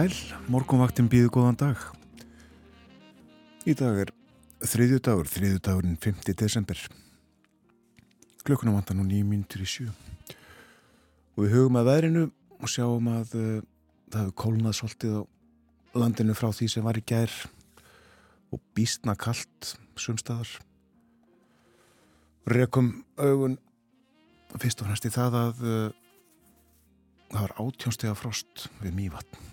sæl, morgunvaktin býðu góðan dag. Í dag er þriðju dagur, þriðju dagurinn 5. desember. Klökkuna vantar nú nýjum mínutur í sjö. Og við hugum að veðrinu og sjáum að uh, það hefur kólnað svolítið á landinu frá því sem var í gær og býstna kallt sumstaðar. Rekum augun fyrst og fremst í það að uh, það var átjónstega frost við mývatn.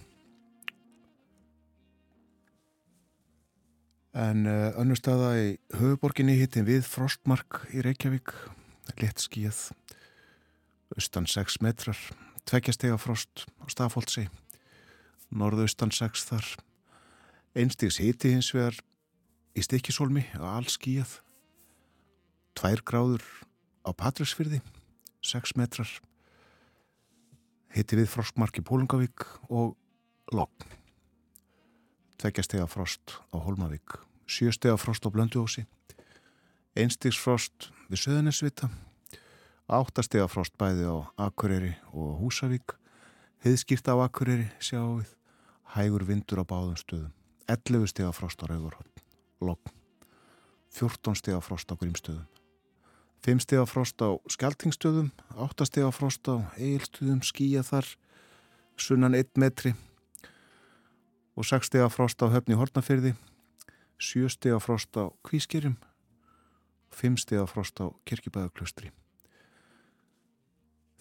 En uh, önnur staða í höfuborginni hittin við Frostmark í Reykjavík, létt skíð, austan 6 metrar, tveggjastega frost á Stafóltsi, norðaustan 6 þar, einstigs hitti hins vegar í Stikisólmi á allskíð, tvær gráður á Patrísfyrði, 6 metrar, hitti við Frostmark í Pólungavík og Logn, tveggjastega frost á Holmavík, sjöstega frost á Blönduósi, einstigsfrost við Söðunisvita, áttastega frost bæði á Akureyri og Húsavík, heiðskýrta á Akureyri sjáum við, hægur vindur á báðum stöðum, 11 stega frost á Rauðurhótt, Logn, 14 stega frost á Grímstöðum, 5 stega frost á Skeltingstöðum, 8 stega frost á Egilstöðum, skýja þar, sunnan 1 metri og 6 stega frost á höfni Hortnafyrði, 7 stega frost á Kvískerjum, 5 stega frost á Kirkibæðaklustri.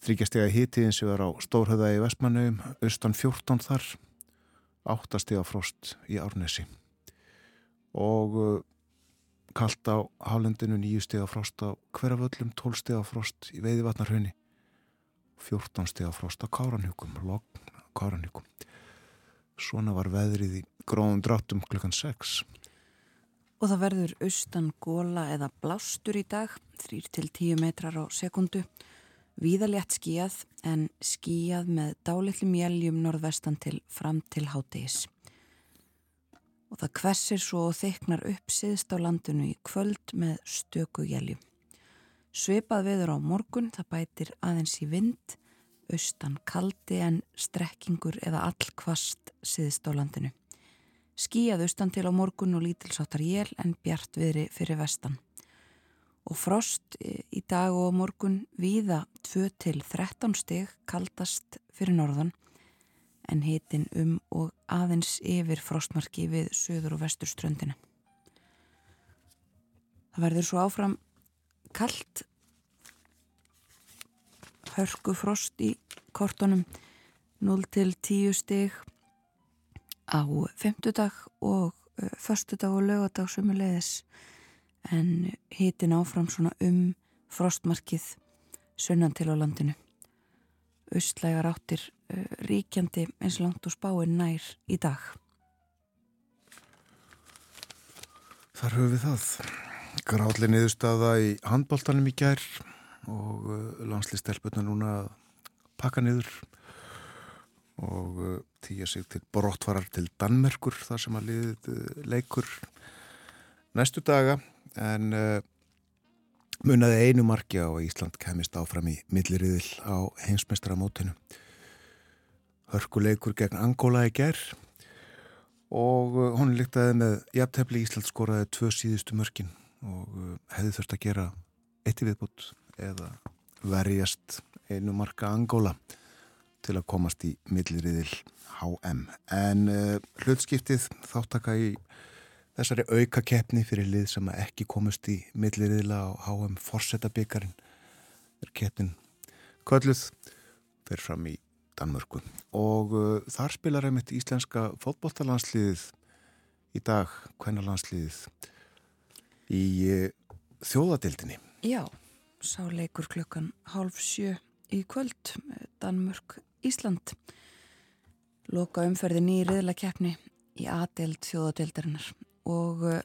Þryggjastega hiti eins og er á Stórhauða í Vestmannauðum, austan 14 þar, 8 stega frost í Árnesi og uh, kallt á Hálendinu 9 stega frost á Hverjaföllum, 12 stega frost í Veiðivatnarhönni, 14 stega frost á Káranhjúkum, Logn Káranhjúkum. Svona var veðrið í gróðum dráttum klukkan 6. Og það verður austan góla eða blástur í dag, 3-10 metrar á sekundu. Víðalétt skíjað en skíjað með dálitli mjæljum norðvestan til fram til hátegis. Og það kvessir svo og þyknar upp siðst á landinu í kvöld með stöku jæljum. Sveipað viður á morgun, það bætir aðeins í vind, austan kaldi en strekkingur eða allkvast siðst á landinu. Skíjað austan til á morgun og lítilsáttar jél en bjart viðri fyrir vestan. Og frost í dag og morgun víða 2-13 steg kaldast fyrir norðan en hitin um og aðeins yfir frostmarki við söður og vestur ströndina. Það verður svo áfram kallt hörku frost í kortunum 0-10 steg á femtudag og uh, förstudag og lögadag sumulegðis en hitin áfram svona um frostmarkið sunnan til á landinu. Östlægar áttir uh, ríkjandi eins langt og spáinn nær í dag. Þar höfum við það. Gráðlega niðurstaða í handbóltanum í gær og uh, landslistelpuna núna pakka niður og uh, týja sig til brottvarar til Danmerkur þar sem að liðið uh, leikur næstu daga. En uh, munaði einu marki á að Ísland kemist áfram í milliriðil á heimsmestramótinu hörkuleikur gegn Angóla í ger og uh, hún líktaði með jafntefni Ísland skoraði tvö síðustu mörkin og uh, hefði þurft að gera eitt í viðbútt eða verjast einu marka Angóla til að komast í milliriðil HM en uh, hlutskiptið þáttaka í þessari auka keppni fyrir lið sem ekki komast í milliriðila á HM Forsetabikarin er keppnin kölluð fyrir fram í Danmörku. Og uh, þar spilar einmitt íslenska fótbolltalandsliðið í dag, kvennalandsliðið í uh, þjóðadildinni Já, sá leikur klukkan hálf sjö í kvöld Danmörk Ísland loka umferðin í riðla keppni í aðdelt þjóðadildarinnar og uh,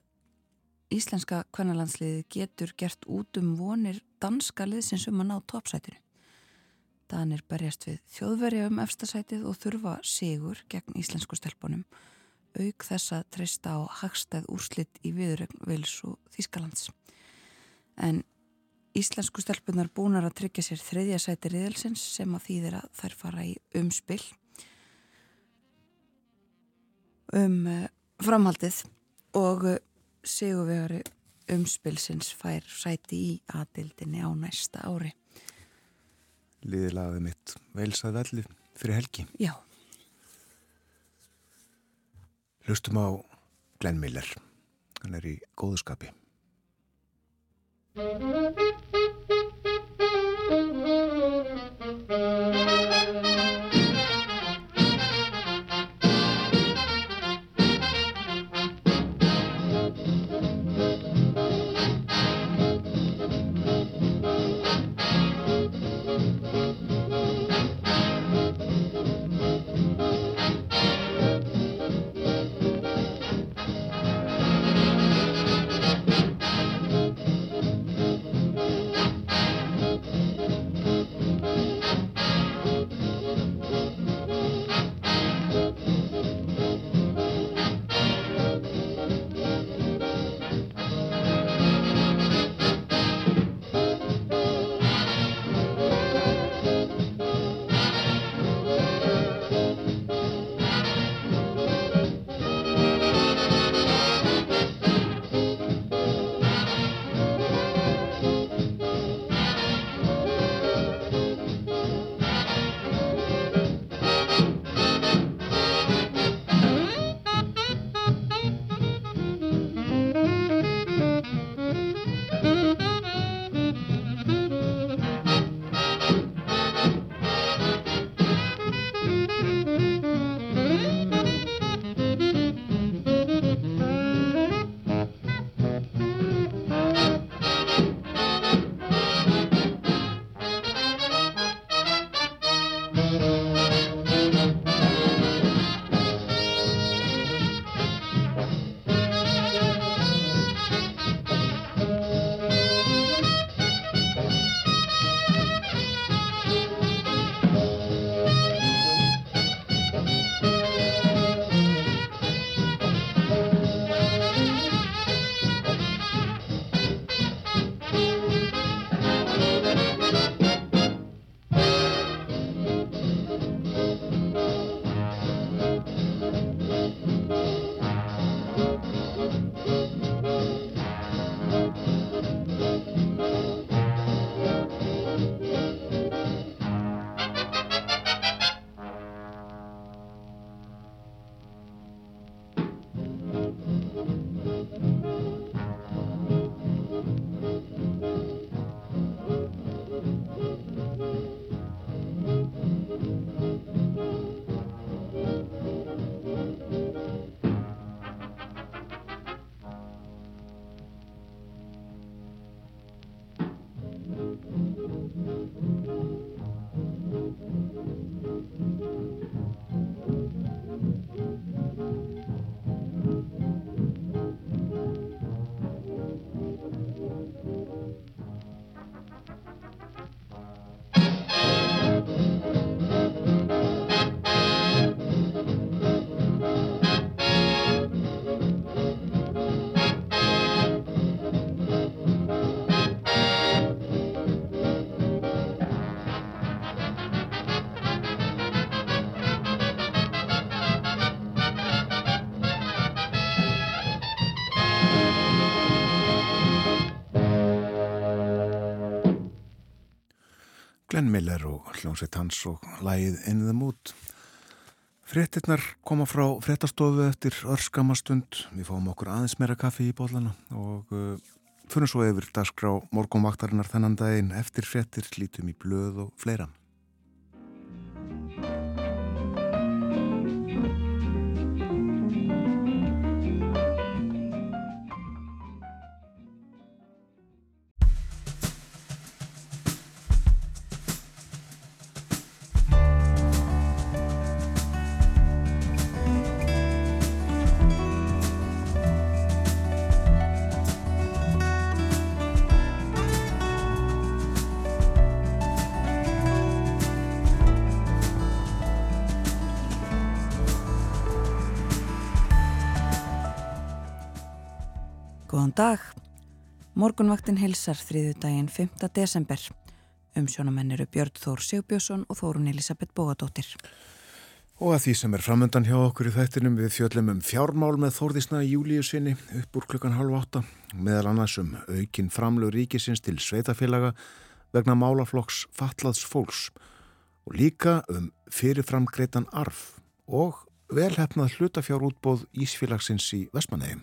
íslenska kvennalandsliði getur gert út um vonir danska liðsins um að ná toppsætinu. Danir berjast við þjóðverja um efstasætið og þurfa sigur gegn íslensku stelpunum auk þess að treysta á hagstæð úrslitt í viðrögn Vils og Þískalands. En íslensku stelpunar búnar að tryggja sér þriðja sæti riðelsins sem að þýðir að þær fara í umspill um uh, framhaldið og uh, sigurvegari umspilsins fær sæti í aðildinni á næsta ári. Liðilaði mitt veilsað velli fyrir helgi. Já. Hlustum á Glenn Miller. Hann er í Thank you. Glenn Miller og hljómsveit hans og lægið In the Mood. Frettirnar koma frá frettastofu eftir örskamastund. Við fáum okkur aðeins meira kaffi í bólana og uh, fyrir svo yfir dagskrá morgumvaktarinnar þennan daginn eftir frettir lítum í blöð og fleira. Góðan dag. Morgunvaktin hilsar þriðu daginn 5. desember. Umsjónamenn eru Björn Þór Sigbjörnsson og Þórun Elisabeth Bóadóttir. Og að því sem er framöndan hjá okkur í þættinum við fjöllum um fjármál með Þórðisna í júliu sinni upp úr klukkan halv átta meðal annars um aukin framlög ríkisins til sveitafélaga vegna málaflokks fatlaðs fólks og líka um fyrirframgreitan arf og velhæfnað hlutafjárútbóð Ísfélagsins í Vestmannegjum.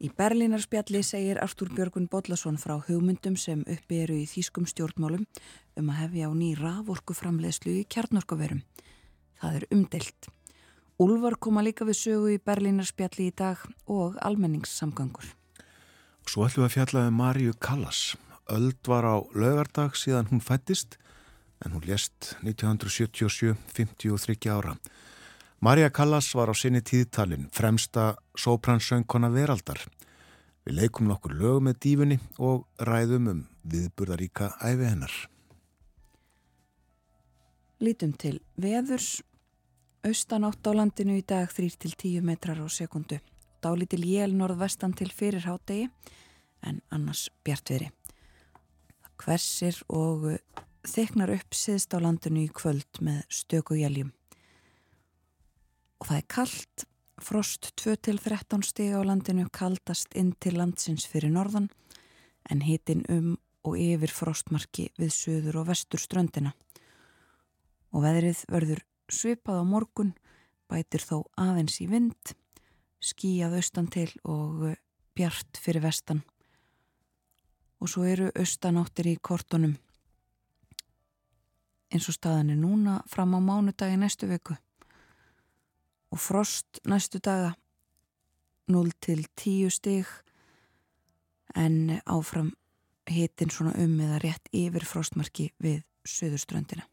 Í Berlínarspjalli segir Artúr Björgun Bodlason frá hugmyndum sem uppi eru í þýskum stjórnmálum um að hefja á ný raforku framleiðslu í kjarnorkuverum. Það er umdelt. Úlvar koma líka við sögu í Berlínarspjalli í dag og almenningssamgangur. Svo ætlum við að fjallaði um Marju Callas. Öld var á lögardag síðan hún fættist en hún lést 1977, 53 ára. Marja Callas var á sinni tíðtalinn fremsta sópransöngkona veraldar. Við leikum nokkur lög með dífunni og ræðum um viðburðaríka æfi hennar. Lítum til veðurs. Austanátt á landinu í dag 3-10 metrar á sekundu. Dálítil jél norðvestan til fyrir hádegi en annars bjartviðri. Hversir og þeknar upp siðst á landinu í kvöld með stöku jæljum og það er kallt, frost 2-13 stig á landinu kaldast inn til landsins fyrir norðan en hitin um og yfir frostmarki við söður og vestur ströndina. Og veðrið verður svipað á morgun, bætir þó aðeins í vind, skíjað austan til og bjart fyrir vestan. Og svo eru austanáttir í kortunum eins og staðan er núna fram á mánudagi næstu viku og frost næstu daga 0 til 10 stig en áfram hitin svona um eða rétt yfir frostmarki við söðurströndina.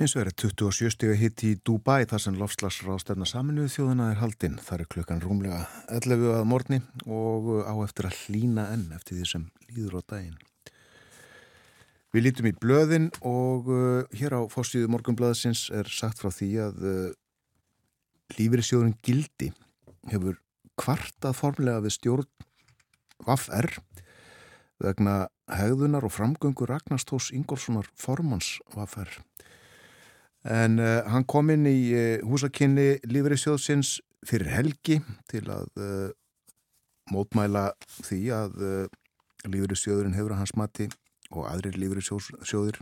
Hins vegar er 27 stig að hitti í Dubai þar sem lofslagsráðstefna saminuð þjóðuna er haldinn. Það er klukkan rúmlega 11 að morni og á eftir að hlína enn eftir því sem líður á daginn. Við lítum í blöðin og uh, hér á fórstíðu morgunblöðsins er sagt frá því að Lífriðsjóðurinn Gildi hefur kvartað formlega við stjórn Vaff-R vegna hegðunar og framgöngu Ragnarstós Ingolfssonar formans Vaff-R. En uh, hann kom inn í uh, húsakynni Lífriðsjóðsins fyrir helgi til að uh, mótmæla því að Lífriðsjóðurinn hefur að hans mati og aðrir Lífriðsjóður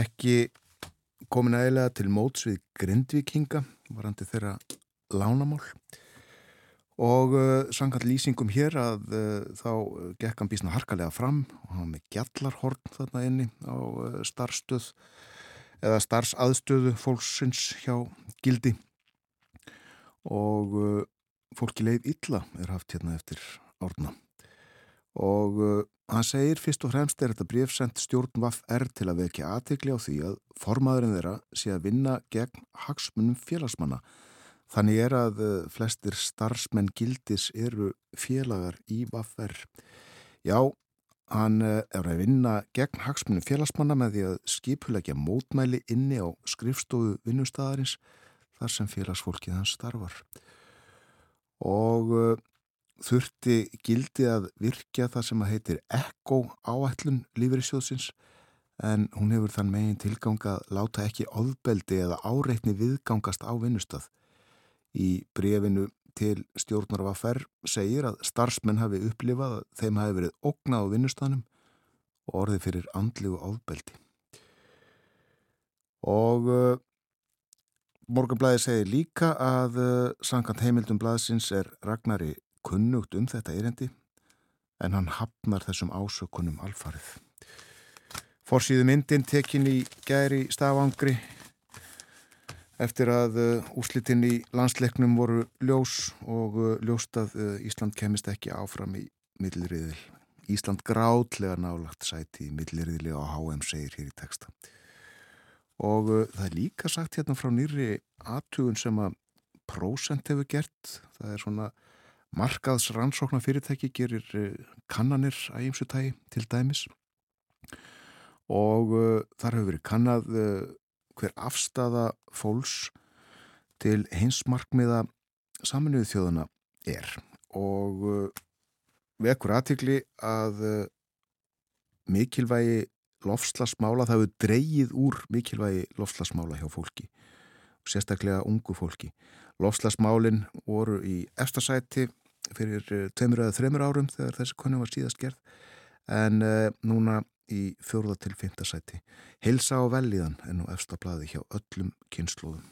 ekki komin aðeinslega til móts við grindvikinga varandi þeirra lánamál. Og uh, sangat lýsingum hér að uh, þá gekk hann bísna harkalega fram og hann með gjallarhorn þarna inni á uh, starfstöð eða starfsaðstöðu fólksins hjá gildi. Og uh, fólki leið illa er haft hérna eftir árna og uh, hann segir fyrst og fremst er þetta brefsend stjórn Vaff R til að vekja aðtegli á því að formaðurinn þeirra sé að vinna gegn hagsmunum félagsmanna. Þannig er að uh, flestir starfsmenn gildis eru félagar í Vaff R. Já, hann uh, er að vinna gegn hagsmunum félagsmanna með því að skipulegja mótmæli inni á skrifstofu vinnustæðarins þar sem félagsfólkið hans starfar. Og þurfti gildi að virkja það sem að heitir ekko áætlun lífeyrissjóðsins en hún hefur þann megin tilgang að láta ekki ofbeldi eða áreitni viðgangast á vinnustaf. Í brefinu til stjórnar af að ferr segir að starfsmenn hafi upplifað að þeim hafi verið ógnað á vinnustanum og orðið fyrir andligu ofbeldi. Og uh, Morganblæði segir líka að uh, sankant heimildum blæðsins er Ragnari kunnugt um þetta erendi en hann hafnar þessum ásökunum alfarið. Forsýðu myndin tekin í gæri stafangri eftir að uh, úslitinn í landsleiknum voru ljós og uh, ljóst að uh, Ísland kemist ekki áfram í millriðil. Ísland grátlega nálagt sæti í millriðili á HM segir hér í texta. Og það er líka sagt hérna frá nýri aðtugun sem að prósent hefur gert. Það er svona Markaðs rannsóknar fyrirtæki gerir eh, kannanir að ýmsu tægi til dæmis og uh, þar hefur verið kannad uh, hver afstafa fólks til hinsmarkmiða saminuðu þjóðana er og uh, vekur aðtikli að mikilvægi lofslagsmála, það hefur dreyið úr mikilvægi lofslagsmála hjá fólki sérstaklega ungu fólki. Lofslagsmálinn voru í efstasæti fyrir uh, tveimur eða þreimur árum þegar þessi konu var síðast gerð en uh, núna í fjórða til fymta sæti. Hilsa og velíðan er nú efstablaði hjá öllum kynnslóðum.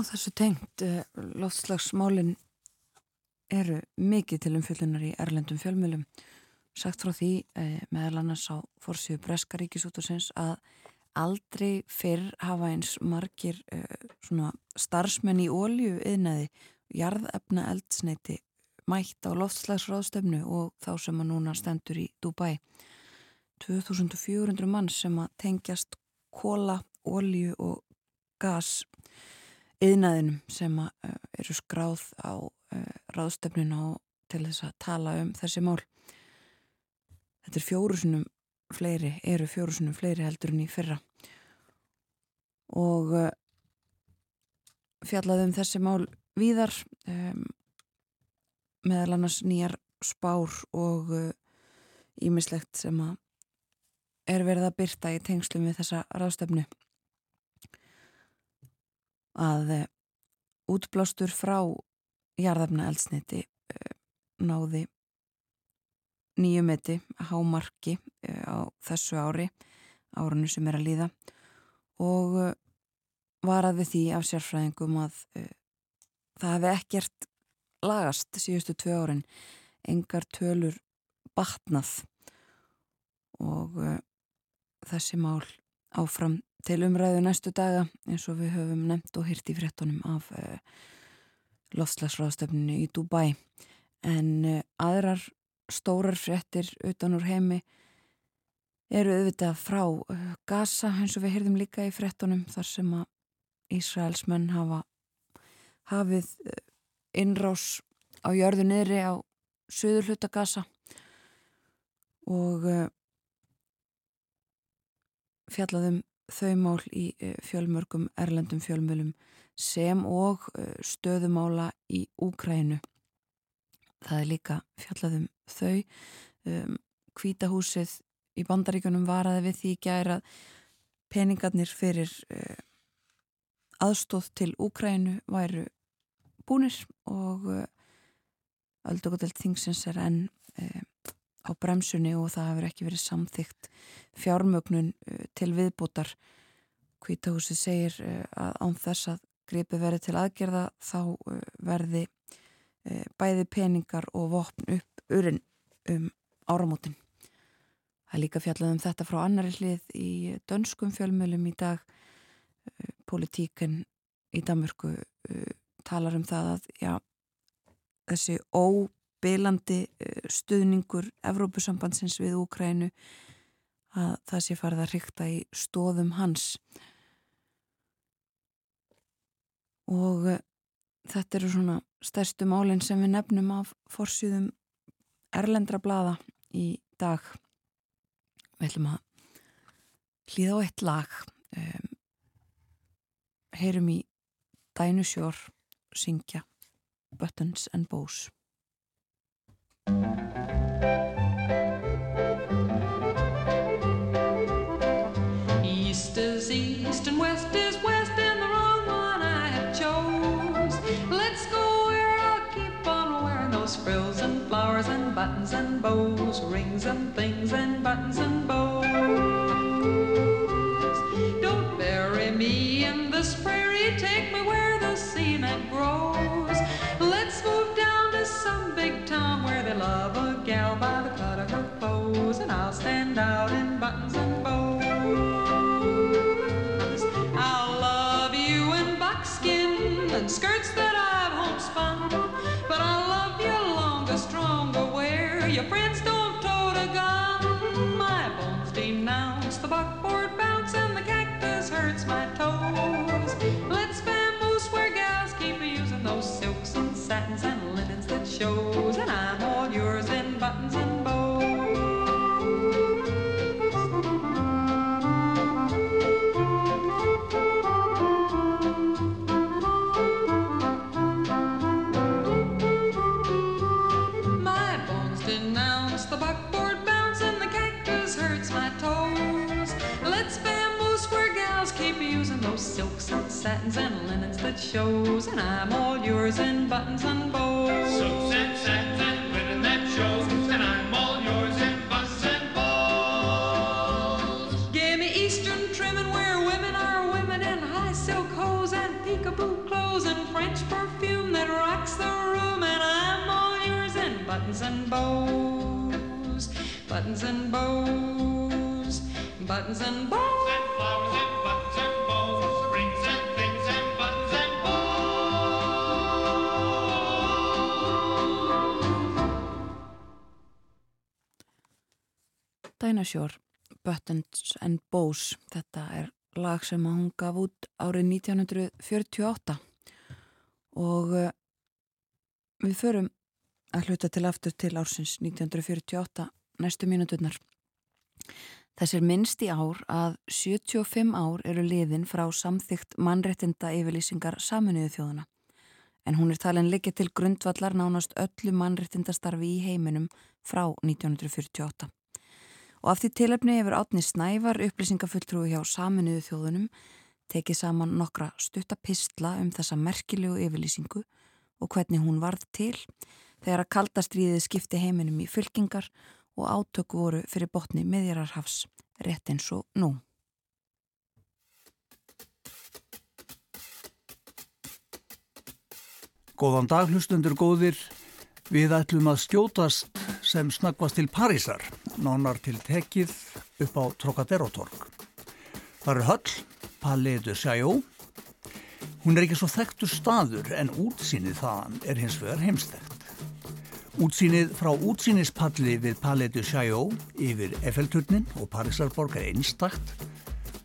Og þessu tengt uh, loftslagsmálinn eru mikið til umfjöldunar í erlendum fjölmjölum. Sagt frá því uh, meðal annars á fórsíðu Breskaríkisútusins að aldrei fyrr hafa eins margir uh, starfsmenn í ólju yðnaði, jarðefna eldsneiti mætt á loftslagsráðstöfnu og þá sem að núna stendur í Dubai. 2400 mann sem að tengjast kóla, ólju og gas yðnaðinum sem að, uh, eru skráð á uh, ráðstöfnuna og til þess að tala um þessi mál. Þetta er fjórusunum fleiri, eru fjórusunum fleiri heldur en í fyrra. Og uh, fjallaðum þessi mál víðar um, meðal annars nýjar spár og ímislegt uh, sem að er verið að byrta í tengslum við þessa ráðstöfnu að uh, útblástur frá jarðafna eldsniti uh, náði nýju meti hámarki uh, á þessu ári árunni sem er að líða. Og uh, varað við því af sérfræðingum að uh, það hefði ekkert lagast síðustu tvö árin. Engar tölur batnað. Og uh, þessi mál áfram til umræðu næstu daga eins og við höfum nefnt og hýrt í frettunum af uh, loftslagsráðstöfninu í Dubai en aðrar stórar frettir utan úr heimi eru auðvitað frá uh, Gaza eins og við hýrðum líka í frettunum þar sem að Ísraelsmenn hafa hafið uh, innrás á jörðu niðri á söður hluta Gaza og uh, fjallaðum þau mál í fjölmörgum erlendum fjölmölum sem og stöðumála í Úkrænu. Það er líka fjallaðum þau. Um, Kvítahúsið í bandaríkunum varaði við því gæra peningarnir fyrir uh, aðstóð til Úkrænu væru búnir og öldugotelt þingsins er enn uh, á bremsunni og það hefur ekki verið samþygt fjármögnun uh, til viðbútar Kvítahúsi segir uh, að án þess að gripi verið til aðgerða þá verði bæði peningar og vopn upp urinn um áramótin. Það er líka fjallað um þetta frá annari hlið í dönskum fjölmjölum í dag. Politíken í Danmörku talar um það að já, þessi óbylandi eh, stuðningur Evrópusambandsins við Úkrænu að það sé farið að rikta í stóðum hans. Og þetta eru svona stærstu málinn sem við nefnum af forsýðum erlendra blada í dag. Við ætlum að hlýða á eitt lag um, heyrum í Dænusjór syngja Buttons and Bows buttons and bows Rings and things and buttons and bows. Don't bury me in this prairie, take me where the cement grows. Let's move down to some big town where they love a gal by the cut of her clothes And I'll stand out in buttons and buttons and bows. My bones denounce the buckboard bounce and the cactus hurts my toes. Let's bamboo square gals keep using those silks and satins and linens that shows. And I'm all yours in buttons and bows. So and bows, buttons and bows, buttons and bows. And buttons and bows, rings and things and buttons and bows. Dinah Shore, Buttons and Bows. Þetta er lag sem hún gaf út árið 1948 og uh, við förum að hluta til aftur til ársins 1948 næstu mínuturnar. Þess er minnst í ár að 75 ár eru liðin frá samþygt mannrettinda yfirlýsingar saminuðu þjóðuna en hún er talin liggja til grundvallar nánast öllu mannrettindastarfi í heiminum frá 1948. Og af því tilefni hefur átni snævar upplýsingafulltrúi hjá saminuðu þjóðunum tekið saman nokkra stuttapistla um þessa merkilegu yfirlýsingu og hvernig hún varð til þegar að kaldastriðið skipti heiminum í fylkingar og átök voru fyrir botni miðjararhafs rétt eins og nú. Góðan dag hlustundur góðir, við ætlum að skjótast sem snakvast til Parísar, nánar til tekið upp á Trocadero-torg. Það eru höll, Palais de Chaillot. Hún er ekki svo þekktur staður en útsýnið þaðan er hins vegar heimstækt. Útsýnið frá útsýnispalli við de Chaillot yfir Eiffelturnin og Parísarborg er einstakt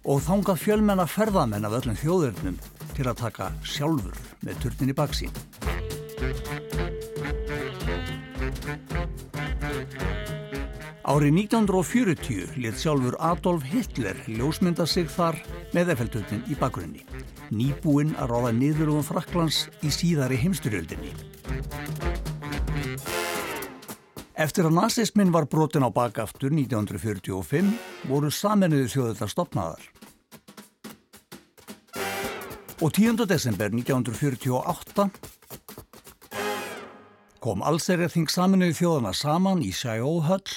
og þangað fjölmenna ferðamenn af öllum þjóðurnum til að taka sjálfur með turnin í baksín. Árið 1940 lit sjálfur Adolf Hitler ljósmynda sig þar með Eiffelturnin í bakgrunni, nýbúinn að ráða niðurlugum Fraklands í síðari heimstyrjöldinni. Eftir að nazismin var brotin á bakaftur 1945 voru saminuðu þjóðuðar stopnaðar. Og 10. desember 1948 kom allserjarþing saminuðu þjóðana saman í Sjáóhöll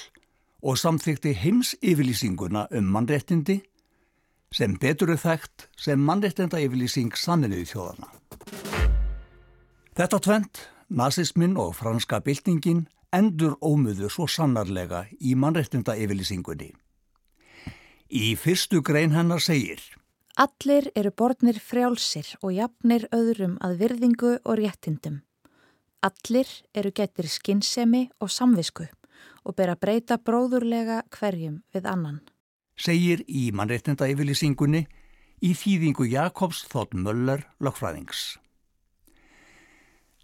og samþykti heims yfirlýsinguna um mannréttindi sem betur er þekkt sem mannréttinda yfirlýsing saminuðu þjóðana. Þetta tvent, nazismin og franska byltingin endur ómuðu svo sannarlega í mannréttinda yfirlýsingunni. Í fyrstu grein hennar segir Allir eru borðnir frjálsir og jafnir öðrum að virðingu og réttindum. Allir eru getur skinnsemi og samvisku og ber að breyta bróðurlega hverjum við annan. segir í mannréttinda yfirlýsingunni í þýðingu Jakobs Þótt Möller lögfræðings.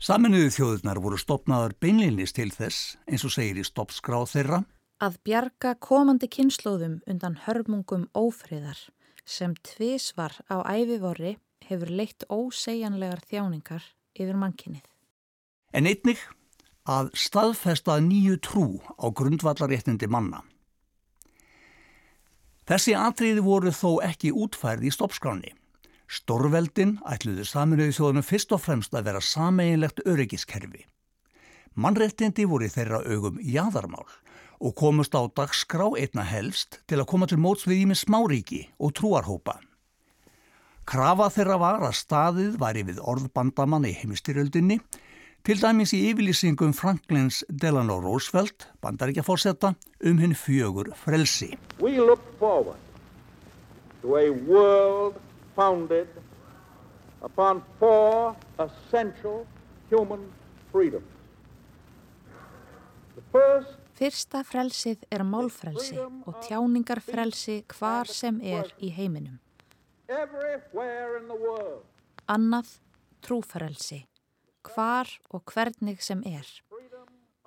Saminuðu þjóðurnar voru stopnaðar beinlinnis til þess, eins og segir í stoppskráð þeirra, Að bjarga komandi kynnslóðum undan hörmungum ófriðar sem tvísvar á æfivorri hefur leitt ósegjanlegar þjáningar yfir mannkinnið. en einnig að staðfesta nýju trú á grundvallaréttindi manna. Þessi atriði voru þó ekki útfærð í stoppskráni. Stórveldin ætluðu saminuðu þjóðunum fyrst og fremst að vera sameiginlegt öryggiskerfi. Mannréttindi voru þeirra augum jáðarmál og komust á dagskrá einna helst til að koma til móts við ímið smáríki og trúarhópa. Krafa þeirra var að staðið væri við orðbandamann í heimistyrjöldinni, til dæmis í yfirlýsingum Franklins Delano Roosevelt, bandaríkjafórsetta, um hinn fjögur frelsi. We look forward to a world founded upon four essential human freedoms. The first Fyrsta frelsið er málfrelsi og tjáningarfrelsi hvar sem er í heiminum. Annað trúfrelsi, hvar og hvernig sem er.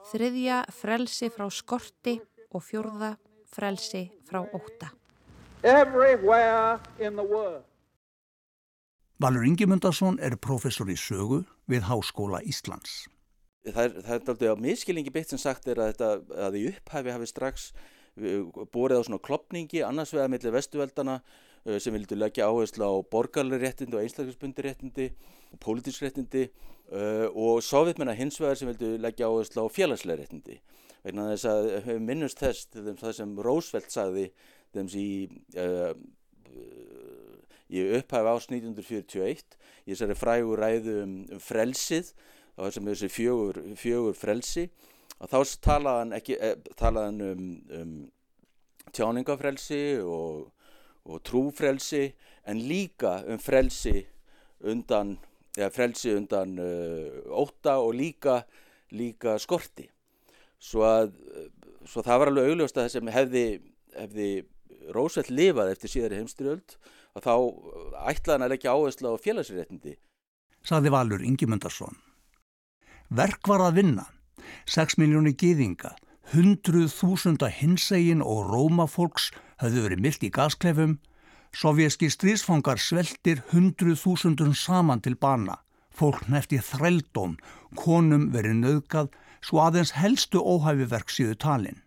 Þriðja frelsi frá skorti og fjórða frelsi frá óta. Everywhere in the world. Valur Ingimundarsson er professor í sögu við Háskóla Íslands. það er, aldrei á miskilningi beitt sem sagt er að þetta að í upphæfi hafi strax uh, borið á svona klopningi annars vegar millir vestuveldana uh, sem vildu leggja áherslu á borgarlega réttindi og einstaklisbundi réttindi og pólitísk réttindi uh, og sovjetmenna hins vegar sem vildu leggja áherslu á félagslega réttindi vegna þess að við minnumst þess það sem Roosevelt sagði í uh, í upphæfi ás 1941 í þessari frægur ræðu um, um frelsið það sem þessi fjögur, fjögur frelsi og þá talaðan, ekki, eh, talaðan um, um tjáningafrelsi og, og trúfrelsi en líka um frelsi undan, eða frelsi undan uh, óta og líka, líka skorti. Svo að svo það var alveg augljóst að það sem hefði, hefði Rósveld lifað eftir síðari heimstyrjöld og þá ætlaði hann að leggja áherslu á félagsréttindi. Saði Valur Ingimundarsson. Verk var að vinna. 6 miljóni gýðinga, 100.000 hinsegin og rómafólks höfðu verið mylt í gasklefum. Sovjerski strísfangar sveltir 100.000 saman til bana. Fólk nefti þrældóm, konum verið nöðgað, svo aðeins helstu óhæfi verk síðu talinn.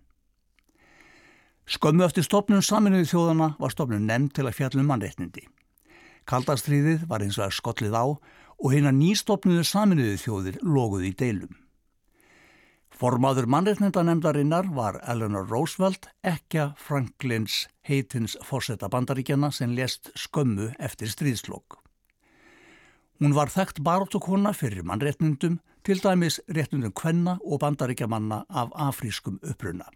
Skömmu eftir stopnum saminuði þjóðana var stopnum nefnd til að fjallum mannreitnindi. Kaldastriðið var eins og að skollið á og hérna nýstopnuðu saminuði þjóðir loguði í deilum. Formaður mannreitnenda nefndarinnar var Eleanor Roosevelt, ekja Franklins heitins fórsetta bandaríkjana sem lést skömmu eftir stríðslokk. Hún var þekkt baróttukonna fyrir mannreitnindum, til dæmis réttundum kvenna og bandaríkjamanna af afrískum uppruna.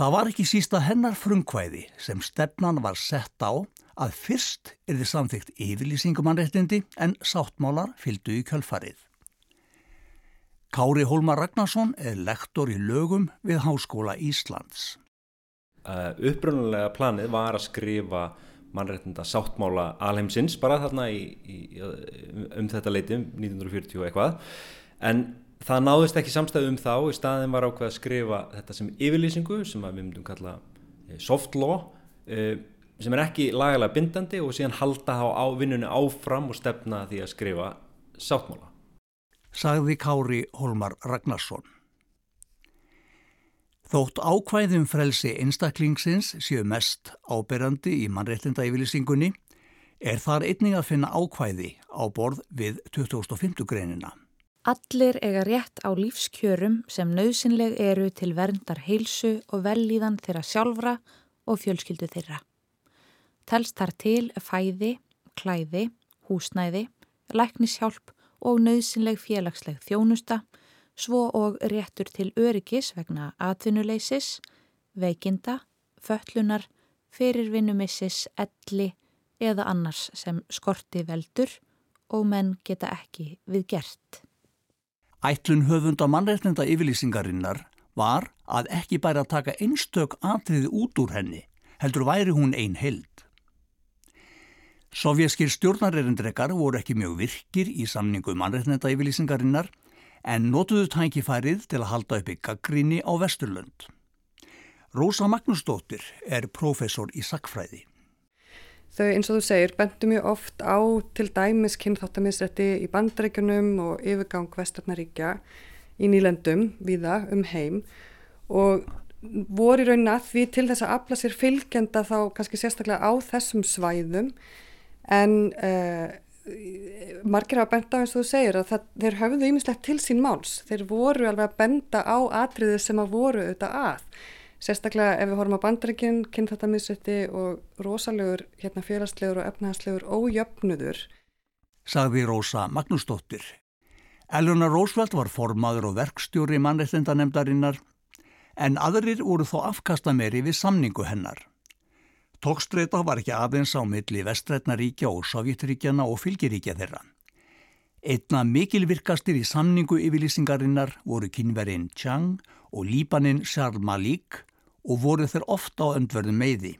Það var ekki sísta hennar frumkvæði sem stefnan var sett á að fyrst er þið samþygt yfirlýsingumannréttindi en sáttmálar fylgdu í kjölfarið. Kári Hólmar Ragnarsson er lektor í lögum við Háskóla Íslands. Uh, upprunalega planið var að skrifa mannréttinda sáttmála alheimsins bara þarna í, í, um þetta leiti um 1940 og eitthvað en það náðist ekki samstæðu um þá í staðin var ákveð að skrifa þetta sem yfirlýsingu sem við myndum kalla eh, soft law eh, sem er ekki lagalega bindandi og síðan halda á vinnunni áfram og stefna því að skrifa sáttmála. Sagði Kári Holmar Ragnarsson. Þótt ákvæðum frelsi einstaklingsins séu mest áberandi í mannréttinda yfirlýsingunni er þar einning að finna ákvæði á borð við 2005. greinina. Allir eiga rétt á lífskjörum sem nöðsynleg eru til verndar heilsu og vellíðan þeirra sjálfra og fjölskyldu þeirra. Telst þar til fæði, klæði, húsnæði, læknishjálp og nöðsynleg félagsleg þjónusta, svo og réttur til öryggis vegna atvinnuleysis, veikinda, föllunar, fyrirvinnumissis, elli eða annars sem skorti veldur og menn geta ekki við gert. Ætlun höfunda mannreitnenda yfirlýsingarinnar var að ekki bæra að taka einstök atriði út úr henni, heldur væri hún ein held. Sovjaskir stjórnarerindrekar voru ekki mjög virkir í samningu mannreitnenda yfirlýsingarinnar en notuðu tækifærið til að halda uppi gaggríni á Vesturlönd. Rósa Magnúsdóttir er profesor í sakfræði. Þau eins og þú segir bentu mjög oft á til dæmis kynþáttamiðsrætti í bandaríkunum og yfirgang vestarnaríkja í nýlendum viða um heim. Og voru í rauninna því til þess að afla sér fylgjenda þá kannski sérstaklega á þessum svæðum. En uh, margir hafa benda á eins og þú segir að það, þeir höfðu ýmislegt til sín máls. Þeir voru alveg að benda á atriði sem að voru auðvitað að sérstaklega ef við horfum á bandreikin, kynþáttamiðsetti og rosalegur hérna félagslegur og efnahagslegur ójöfnudur. Sagði Rósa Magnúsdóttir. Eleanor Roosevelt var formaður og verkstjóri mannreittendanemdarinnar en aðrir voru þó afkasta meiri við samningu hennar. Tókstreita var ekki aðeins á milli vestrætnaríkja og sovjetríkjana og fylgiríkja þeirra. Einna mikilvirkastir í samningu yfirlýsingarinnar voru kynverinn Chang og líbaninn Charles Malik og voru þeir ofta á öndverðum meiði.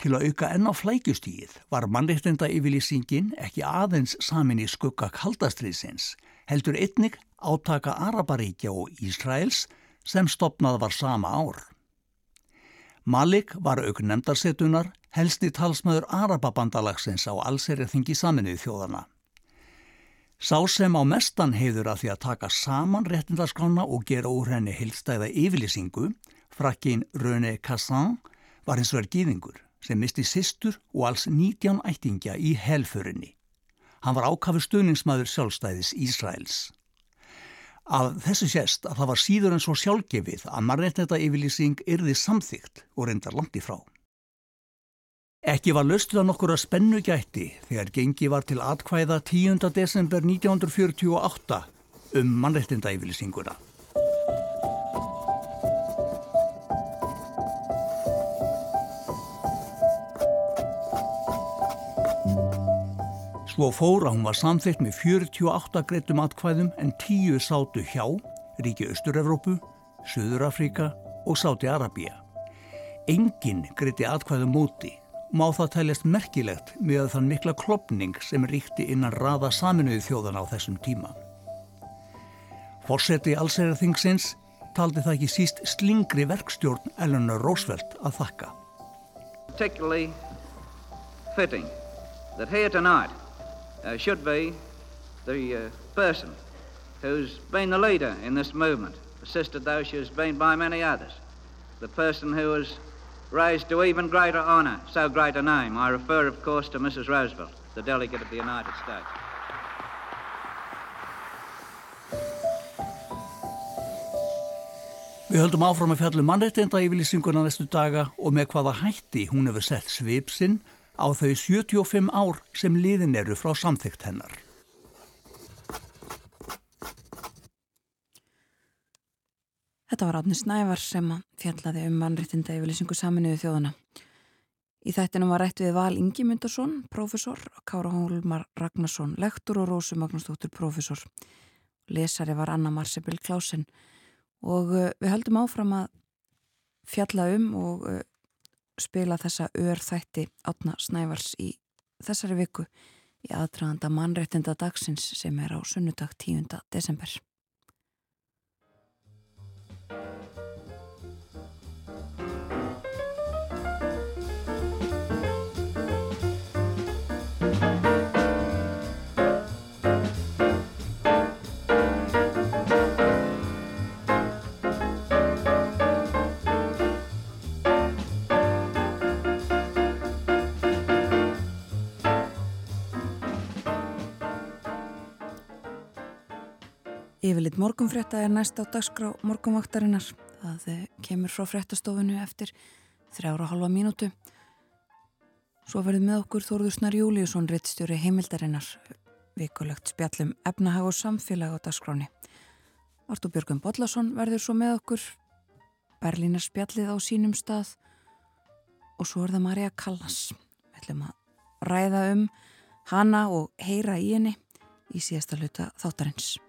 Til að auka enn á flækjustíð var mannreittenda yfirlýsingin ekki aðeins samin í skugga kaldastriðsins, heldur einnig átaka Araparíkja og Ísraels sem stopnað var sama ár. Malik var auk nefndarsetunar helsti talsmaður Arababandalagsins á allserjaþingi saminuð þjóðana. Sá sem á mestan heiður að því að taka saman réttindarskána og gera úr henni heilstæða yfirlýsingu frakkin Röne Cassan var hins vegar gýðingur, sem misti sýstur og alls 19 ættingja í helförinni. Hann var ákafu stuðningsmaður sjálfstæðis Ísraels. Af þessu sést að það var síður en svo sjálfgefið að marréttneta yfirlýsing yrði samþygt og reyndar langt í frá. Ekki var löstuða nokkur að spennu gætti þegar gengi var til atkvæða 10. desember 1948 um mannréttinda yfirlýsinguna. Svo fór að hún var samþygt með 48 greitum atkvæðum en 10 sátu hjá, ríki Östur-Evrópu, Suður-Afrika og Sáti-Arabíja. Engin greiti atkvæðum móti, má það tælist merkilegt með þann mikla klopning sem ríkti innan raða saminuði þjóðan á þessum tíma. Fórseti allsæðarþingsins taldi það ekki síst slingri verkstjórn Eleanor Roosevelt að þakka. Uh, should be the uh, person who's been the leader in this movement, assisted though she has been by many others, the person who was raised to even greater honour, so great a name. I refer, of course, to Mrs. Roosevelt, the delegate of the United States. Við höldum áfram að fjallum mannreitinda yfirlýsinguna næstu daga og með hvaða hætti hún hefur sett svipsinn á þau 75 ár sem liðin eru frá samþygt hennar. Þetta var Átni Snævar sem fjallaði um mannréttinda yfirlýsingu saminuðu þjóðana. Í þættinum var rætt við Val Ingi Mundarsson, profesor, Kára Hólmar Ragnarsson, lektor og Rósu Magnúsdóttur, profesor. Lesari var Anna Marsebill Klásen og uh, við höldum áfram að fjalla um og uh, spila þessa örþætti Átna Snævars í þessari viku í aðdraganda mannréttinda dagsins sem er á sunnudag 10. desember. Yfirleitt morgunfrétta er næst á dagskrá morgunvaktarinnar. Það kemur frá fréttastofunu eftir þrjára og halva mínútu. Svo verður með okkur Þórður Snar Júliusson, rittstjóri heimildarinnar, vikulegt spjallum efnahag og samfélag á dagskráni. Artur Björgum Bodlason verður svo með okkur, Berlínar spjallið á sínum stað og svo er það Marja Callas. Við ætlum að ræða um hana og heyra í henni í síðasta hluta þáttarins.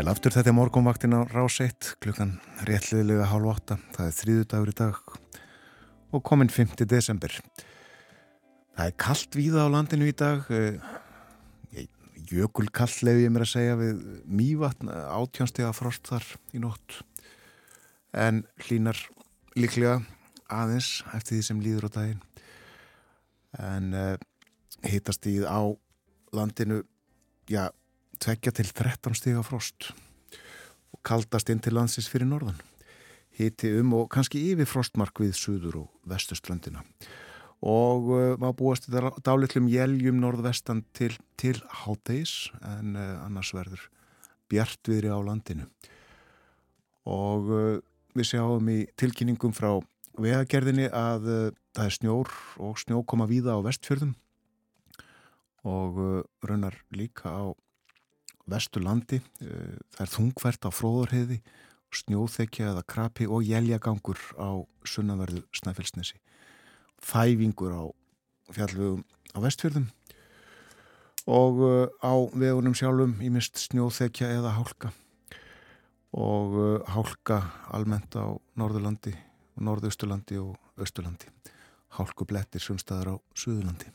Sæl aftur þetta er morgunvaktin á rás 1 klukkan réttliðilega hálf 8 það er þrýðu dagur í dag og komin 5. desember. Það er kallt víða á landinu í dag, jökulkall lef ég mér að segja við mývatn átjónstega frost þar í nótt. En hlínar líklega aðeins eftir því sem líður á daginn. En uh, hittast í á landinu já, tvekja til 13 stiga frost og kaldast inn til landsins fyrir norðan. Hitti um og kannski yfir frostmark við suður og vestuströndina og uh, maður búast þetta dálitlum jæljum norðvestan til, til háttegis en uh, annars verður bjartviðri á landinu. Og uh, við sjáum í tilkynningum frá vegagerðinni að það er snjór og snjó koma víða á vestfjörðum. Og raunar líka á vesturlandi það er þungvert á fróðurheiði snjóþekja eða krapi og jæljagangur á sunnaverðu Snæfellsnesi. Þæfingur á fjallvegum á vestfjörðum og uh, á vegunum sjálfum í mist snjóþekja eða hálka. Og uh, hálka almennt á Norðurlandi og Norðausturlandi og Östurlandi hálku blettir sumstaðar á Suðurlandi.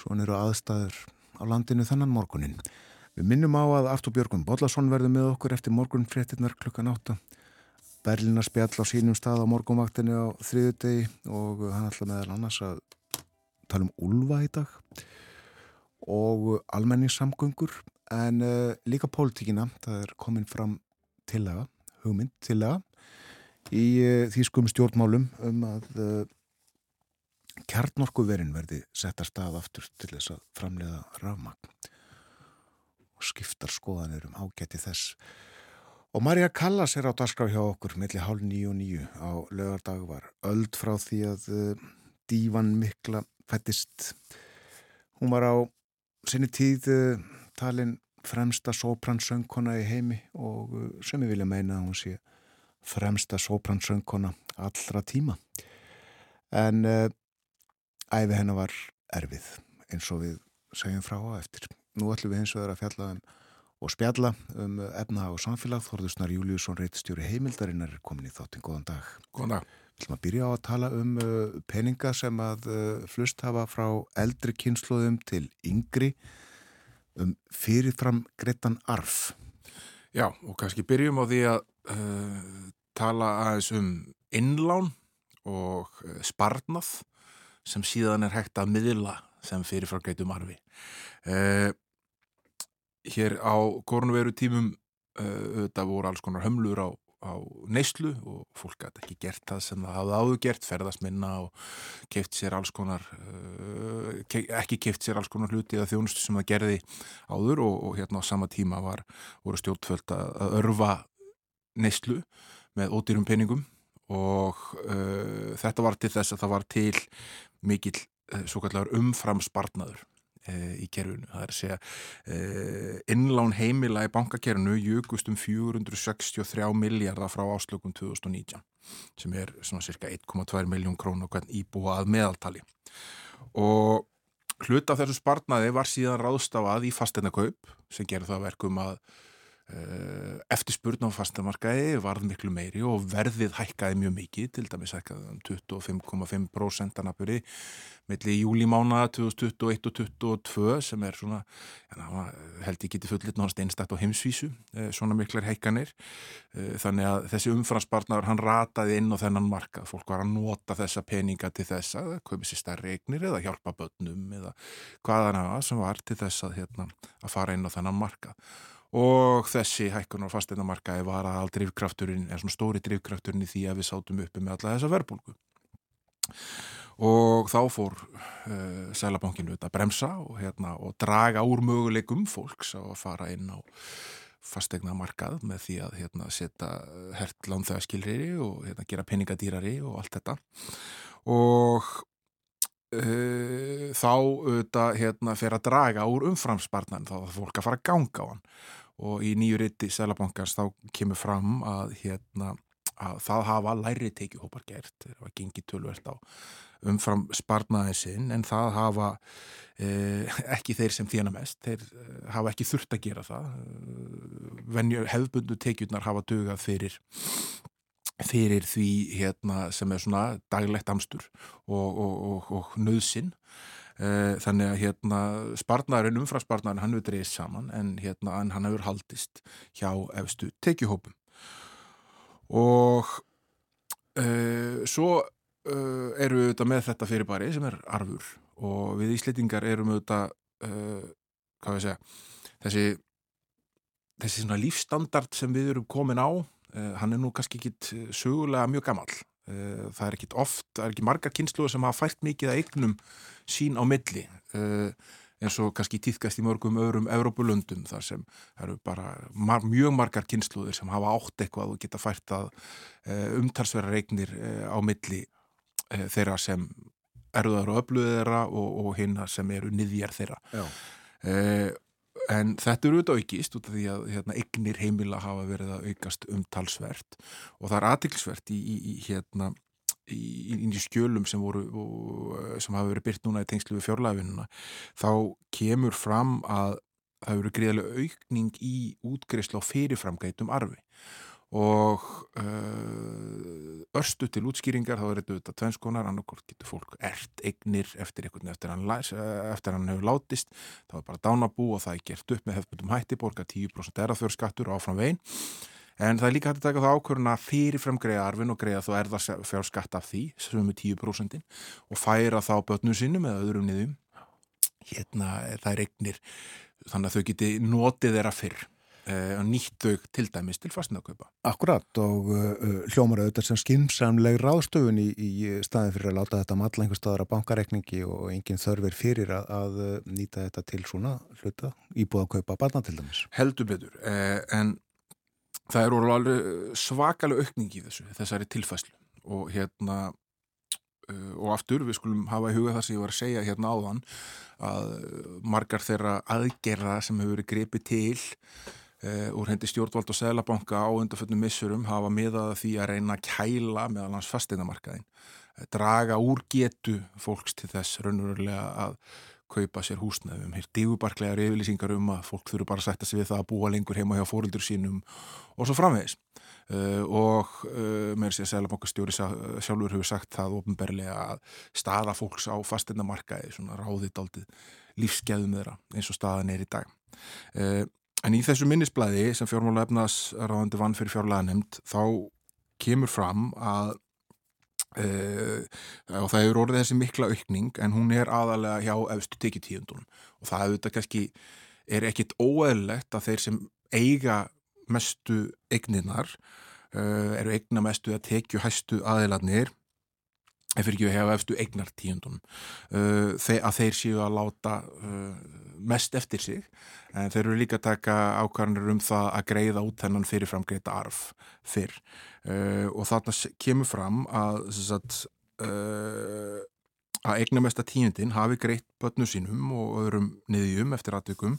Svona eru aðstæður á landinu þennan morgunin við minnum á að Artur Björgun Bodlason verður með okkur eftir morgun fréttinnar klukkan átta. Berlina spjall á sínum stað á morgunvaktinu á þriðu degi og hann ætla meðal annars að tala um Ulfa í dag og almenningssamgöngur en uh, líka pólitíkina, það er komin fram tillega, hugmynd tillega í uh, þýskum stjórnmálum um að uh, kjarnorkuverin verði setta stað aftur til þess að framlega rafmagn og skiptar skoðanir um ágæti þess Og Marja Callas er á dagskrá hjá okkur melli hálf nýju og nýju á lögardag var öld frá því að uh, dívan mikla fættist. Hún var á sinni tíð uh, talin fremsta sopransöngkona í heimi og uh, sem ég vilja meina að hún sé fremsta sopransöngkona allra tíma. En æfi hennar var erfið eins og við segjum frá á eftir. Nú ætlum við og það að fjalla um og spjalla um efna og samfélag. Þorðusnar Júliusson reytstjóri heimildarinnar er komin í þáttin. Góðan dag. Góðan dag. Við ætlum að byrja á að tala um uh, peninga sem að uh, flust hafa frá eldri kynsluðum til yngri um fyrirfram greitan arf. Já, og kannski byrjum á því að uh, tala aðeins um innlán og sparnað sem síðan er hægt að miðla sem fyrirfram greitum arfi. Uh, hér á korunveru tímum uh, þetta voru alls konar hömlur á, á neyslu og fólk gæti ekki gert það sem það hafði áður gert, ferðast minna og keift sér alls konar uh, ke ekki keift sér alls konar hluti eða þjónustu sem það gerði áður og, og hérna á sama tíma var, voru stjórnföld að örfa neyslu með ódýrum peningum og uh, þetta var til þess að það var til mikill svo kallar umframspartnaður í kerfinu. Það er að segja uh, innlán heimila í bankakerfinu júkust um 463 miljardar frá áslökum 2019 sem er svona cirka 1,2 miljón krón og hvern íbúa að meðaltali og hlut af þessu spartnaði var síðan ráðstafað í fasteinakaup sem gerði það verkum að eftirspurn á fasteinamarkaði varð miklu meiri og verðið hækkaði mjög mikið, til dæmis hækkaði um 25,5% að naburi milli júlimána 2021 og 2022 sem er svona, ja, held ég geti fullit náttúrulega einstakt á heimsvísu, eh, svona miklar heikanir. Eh, þannig að þessi umfranspartnaður hann rataði inn á þennan markað. Fólk var að nota þessa peninga til þess að köpa sér stærri eignir eða hjálpa börnum eða hvaðan aða sem var til þess að, hérna, að fara inn á þennan markað. Og þessi hækkun á fasteinnamarkaði var að all drivkrafturinn, er svona stóri drivkrafturinn í því að við sátum uppi með alla þessa verbulgu og þá fór uh, Sælabankinu að bremsa og, hérna, og draga úr möguleikum fólks að fara inn á fastegna markað með því að hérna, setja hert lánþöðaskilriði og hérna, gera peningadýrari og allt þetta. Og uh, þá auðvitað hérna, fer að draga úr umframspartnan þá að fólk að fara að ganga á hann. Og í nýju riti Sælabankans þá kemur fram að hérna að það hafa læri tekihópar gert, það var gengið tölvert á umfram sparnaði sinn en það hafa eh, ekki þeir sem þjána mest, þeir eh, hafa ekki þurft að gera það. Venju, hefðbundu tekjurnar hafa dugað fyrir fyrir því hérna, sem er svona daglegt amstur og, og, og, og nöðsinn Eh, þannig að hérna spartnaðurinn, umfraspartnaðurinn, hann hefur dreyðist saman en hérna hann hefur haldist hjá efstu tekjuhópum. Og uh, svo uh, eru við auðvitað með þetta fyrirbæri sem er arfur og við íslitingar erum auðvitað uh, hvað við segja þessi þessi lífstandard sem við erum komin á hann er nú kannski ekki sögulega mjög gammal það er ekki oft, það er ekki margar kynsluður sem hafa fært mikið að eignum sín á milli. Uh, eins og kannski týðkast í mörgum öðrum Evrópulundum þar sem eru bara mar mjög margar kynsluðir sem hafa átt eitthvað og geta fært að uh, umtalsverða regnir uh, á milli þeirra sem erðar og öfluðið þeirra og, og hinna sem eru niðjar þeirra en þetta eru auðvitað aukist út af því að hérna, eignir heimila hafa verið að aukast umtalsvert og það er aðtilsvert í, í, í hérna í, skjölum sem voru sem hafa verið byrt núna í tengslu við fjárlæfinuna þá kemur fram að það eru greiðlega aukning í útgreysla á fyrirframgætum arfi og uh, örstu til útskýringar þá er þetta tvennskonar, annarkort getur fólk ert eignir eftir einhvern eftir hann, eftir hann hefur látist. Þá er bara dánabú og það er gert upp með hefðbundum hætti borga 10% erðafjörskattur áfram veginn. En það er líka hægt að taka það ákvöruna fyrirfram greiða arfin og greiða þá erða fjár skatt af því, sem er 10% og færa þá börnum sínum eða öðrum niðum. Hérna það er eignir, þannig að þau geti notið þeirra fyrr. eh, og nýtt þau til dæmis til fastnaðkaupa. Akkurat og uh, hljómar auðvitað sem skynsamleg ráðstöfun í, í staðin fyrir að láta þetta matla einhver staðar að bankarekningi og enginn þörfir fyrir að, að nýta þetta til svona hluta íbúða að kaupa barna til dæmis. Heldur betur, eh, en það er alveg svakalega aukning í þessu, þessari tilfæslu og hérna og aftur við skulum hafa í huga það sem ég var að segja hérna áðan að margar þeirra aðgerra sem hefur verið grepið til úr hendi stjórnvald og seglabanka á undarföllum missurum hafa miðað því að reyna að kæla meðal hans fasteinamarkaðin draga úr getu fólks til þess raunverulega að kaupa sér húsnæðum, hér dígubarklegar yfirlýsingar um að fólk þurfu bara að setja sig við það að búa lengur heima hjá fóröldur sínum og svo framvegis. Uh, og uh, með þess að Sælabankastjóri sjálfur hefur sagt það ofnberlega að staða fólks á fastinnamarkaði svona ráðið aldrei lífskeðum þeirra eins og staðan er í dag. Uh, en í þessu minnisblæði sem fjármála efnas ráðandi vann fyrir fjárlega nefnd þá kemur fram að Uh, og það hefur orðið þessi mikla aukning en hún er aðalega hjá efstu tekitíundunum og það auðvitað kannski er ekkit óeðlegt að þeir sem eiga mestu eigninar uh, eru eigna mestu að tekju hæstu aðeiladnir ef fyrir ekki að hefa efstu eignartíundunum uh, þeir, að þeir séu að láta mest eftir sig en þeir eru líka að taka ákvarðanir um það að greiða út þennan fyrirframgreita arf fyrr. Uh, og þarna kemur fram að sagt, uh, að eignamesta tíundin hafi greitt börnu sínum og öðrum niðjum eftir aðtökum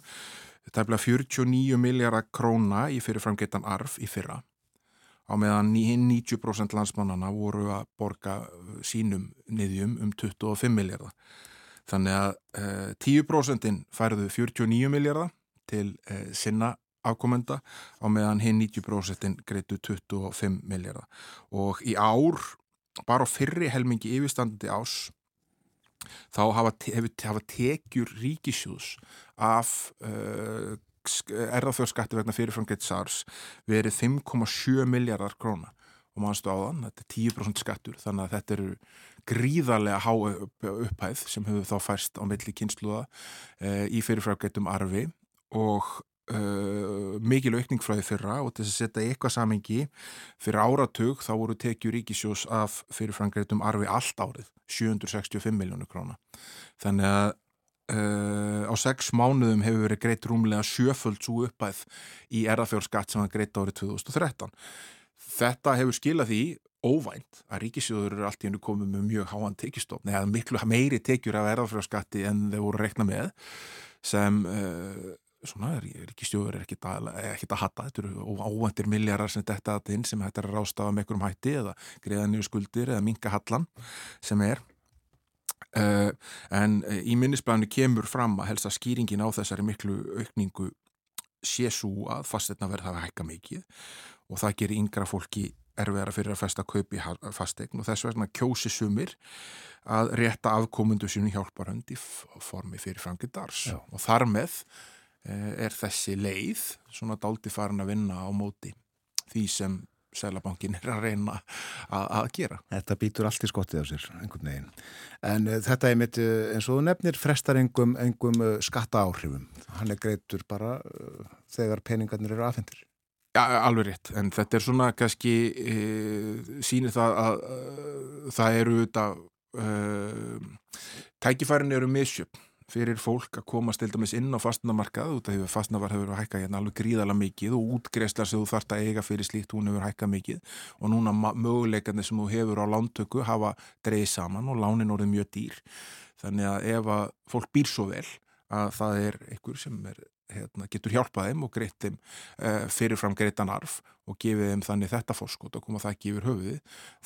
það er bleið 49 miljardar króna í fyrirframgreitan arf í fyrra. Á meðan 90% landsmannana voru að borga sínum niðjum um 25 miljardar Þannig að eh, 10% færðu 49 miljardar til eh, sinna afkomenda á meðan hinn 90% greitu 25 miljardar og í ár, bara á fyrri helmingi yfirstandandi ás þá hafa, hefur, hafa tekjur ríkisjús af uh, erðafjörskatti vegna fyrirframgeitt SARS verið 5,7 miljardar króna. Og mannstu á þann, þetta er 10% skattur þannig að þetta eru gríðarlega há upphæð sem hefur þá færst á milli kynsluða e, í fyrirfrágættum arfi og e, mikil aukning frá því fyrra og til að setja eitthvað samengi fyrir áratug þá voru tekið ríkisjós af fyrirfrágættum arfi allt árið 765 miljónu króna. Þannig að Uh, á sex mánuðum hefur verið greitt rúmlega sjöföld svo uppæð í erðafjórnskatt sem var greitt árið 2013 þetta hefur skilað því óvænt að ríkisjóður eru allt í hennu komið með mjög háan tekistofn eða miklu meiri tekjur af erðarfrjóðskatti en þeir voru rekna með sem uh, svona ríkisjóður er ekkit að, ekkit að hatta. Þetta eru óvæntir milljarar sem þetta inn sem hættar að rástafa með einhverjum hætti eða greiða nýju skuldir eða minka hallan sem er. Uh, en í minnisblæðinu kemur fram að helst að skýringin á þessari miklu aukningu sé svo að fastetna verða að hækka mikið og það gerir yngra fólki erfiðara fyrir að festa kaup í fastegn og þess vegna kjósi sumir að rétta afkomundu sínum hjálparhund í formi fyrir framgindars og þar með eh, er þessi leið svona dálti farin að vinna á móti því sem Sælabankin er að reyna að, gera. Þetta býtur allt í skottið á sér, einhvern veginn. En uh, þetta er mitt, uh, eins og þú nefnir, frestar engum uh, skatta áhrifum. Hann er greitur bara þegar peningarnir eru aðfendir. Já, alveg rétt, en þetta er svona kannski e, sínir það að, að það eru þetta tækifærin eru misjöfn fyrir fólk að komast til dæmis inn á fastnamarkað út af því að fastnavar hefur hækkað hérna alveg gríðala mikið og útgreislar sem þú þarft að eiga fyrir slíkt hún hefur hækkað mikið. Og núna möguleikarnir sem þú hefur á lántöku hafa dreið saman og lánin orðið mjög dýr. Þannig að ef að fólk býr svo vel að það er einhver sem er hérna, getur hjálpað þeim og greitt þeim uh, fyrirfram greitan arf og gefið þeim þannig þetta fórskot og koma það ekki yfir höfuði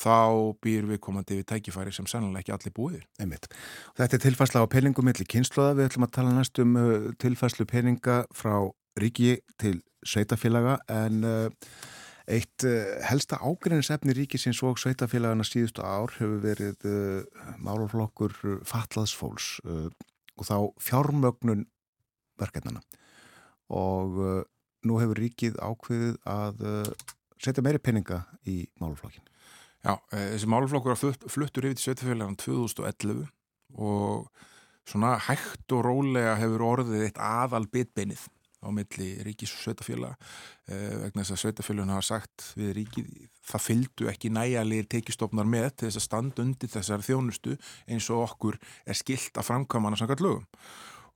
þá býr við komandi við tækifæri sem sannlega ekki allir búið. Einmitt. Þetta er tilfærsla á peningum millir kynnslóða. Við ætlum að tala næst um uh, tilfærslu peninga frá ríki til sveitafélaga en uh, eitt helsta ágrinnsefni ríkisins og sveitafélagana síðustu ár hefur verið máluflokkur fatlaðsfólks og þá fjármögnun verkefnana og uh, nú hefur ríkið ákveðið að uh, setja meiri peninga í máluflokkin. Já, e, þessi máluflokkur flutt, fluttur yfir til Sveitafélagan 2011 og svona hægt og rólega hefur orðið eitt aðal bitbeinið á milli ríkis og Sveitafélag vegna þess að Sveitafélagun hafa sagt við ríkið það fylgdu ekki næjalegir tekistofnar með til þess að standa undir þessar þjónustu eins og okkur er skilt að framkvæma hana samkvæmt lögum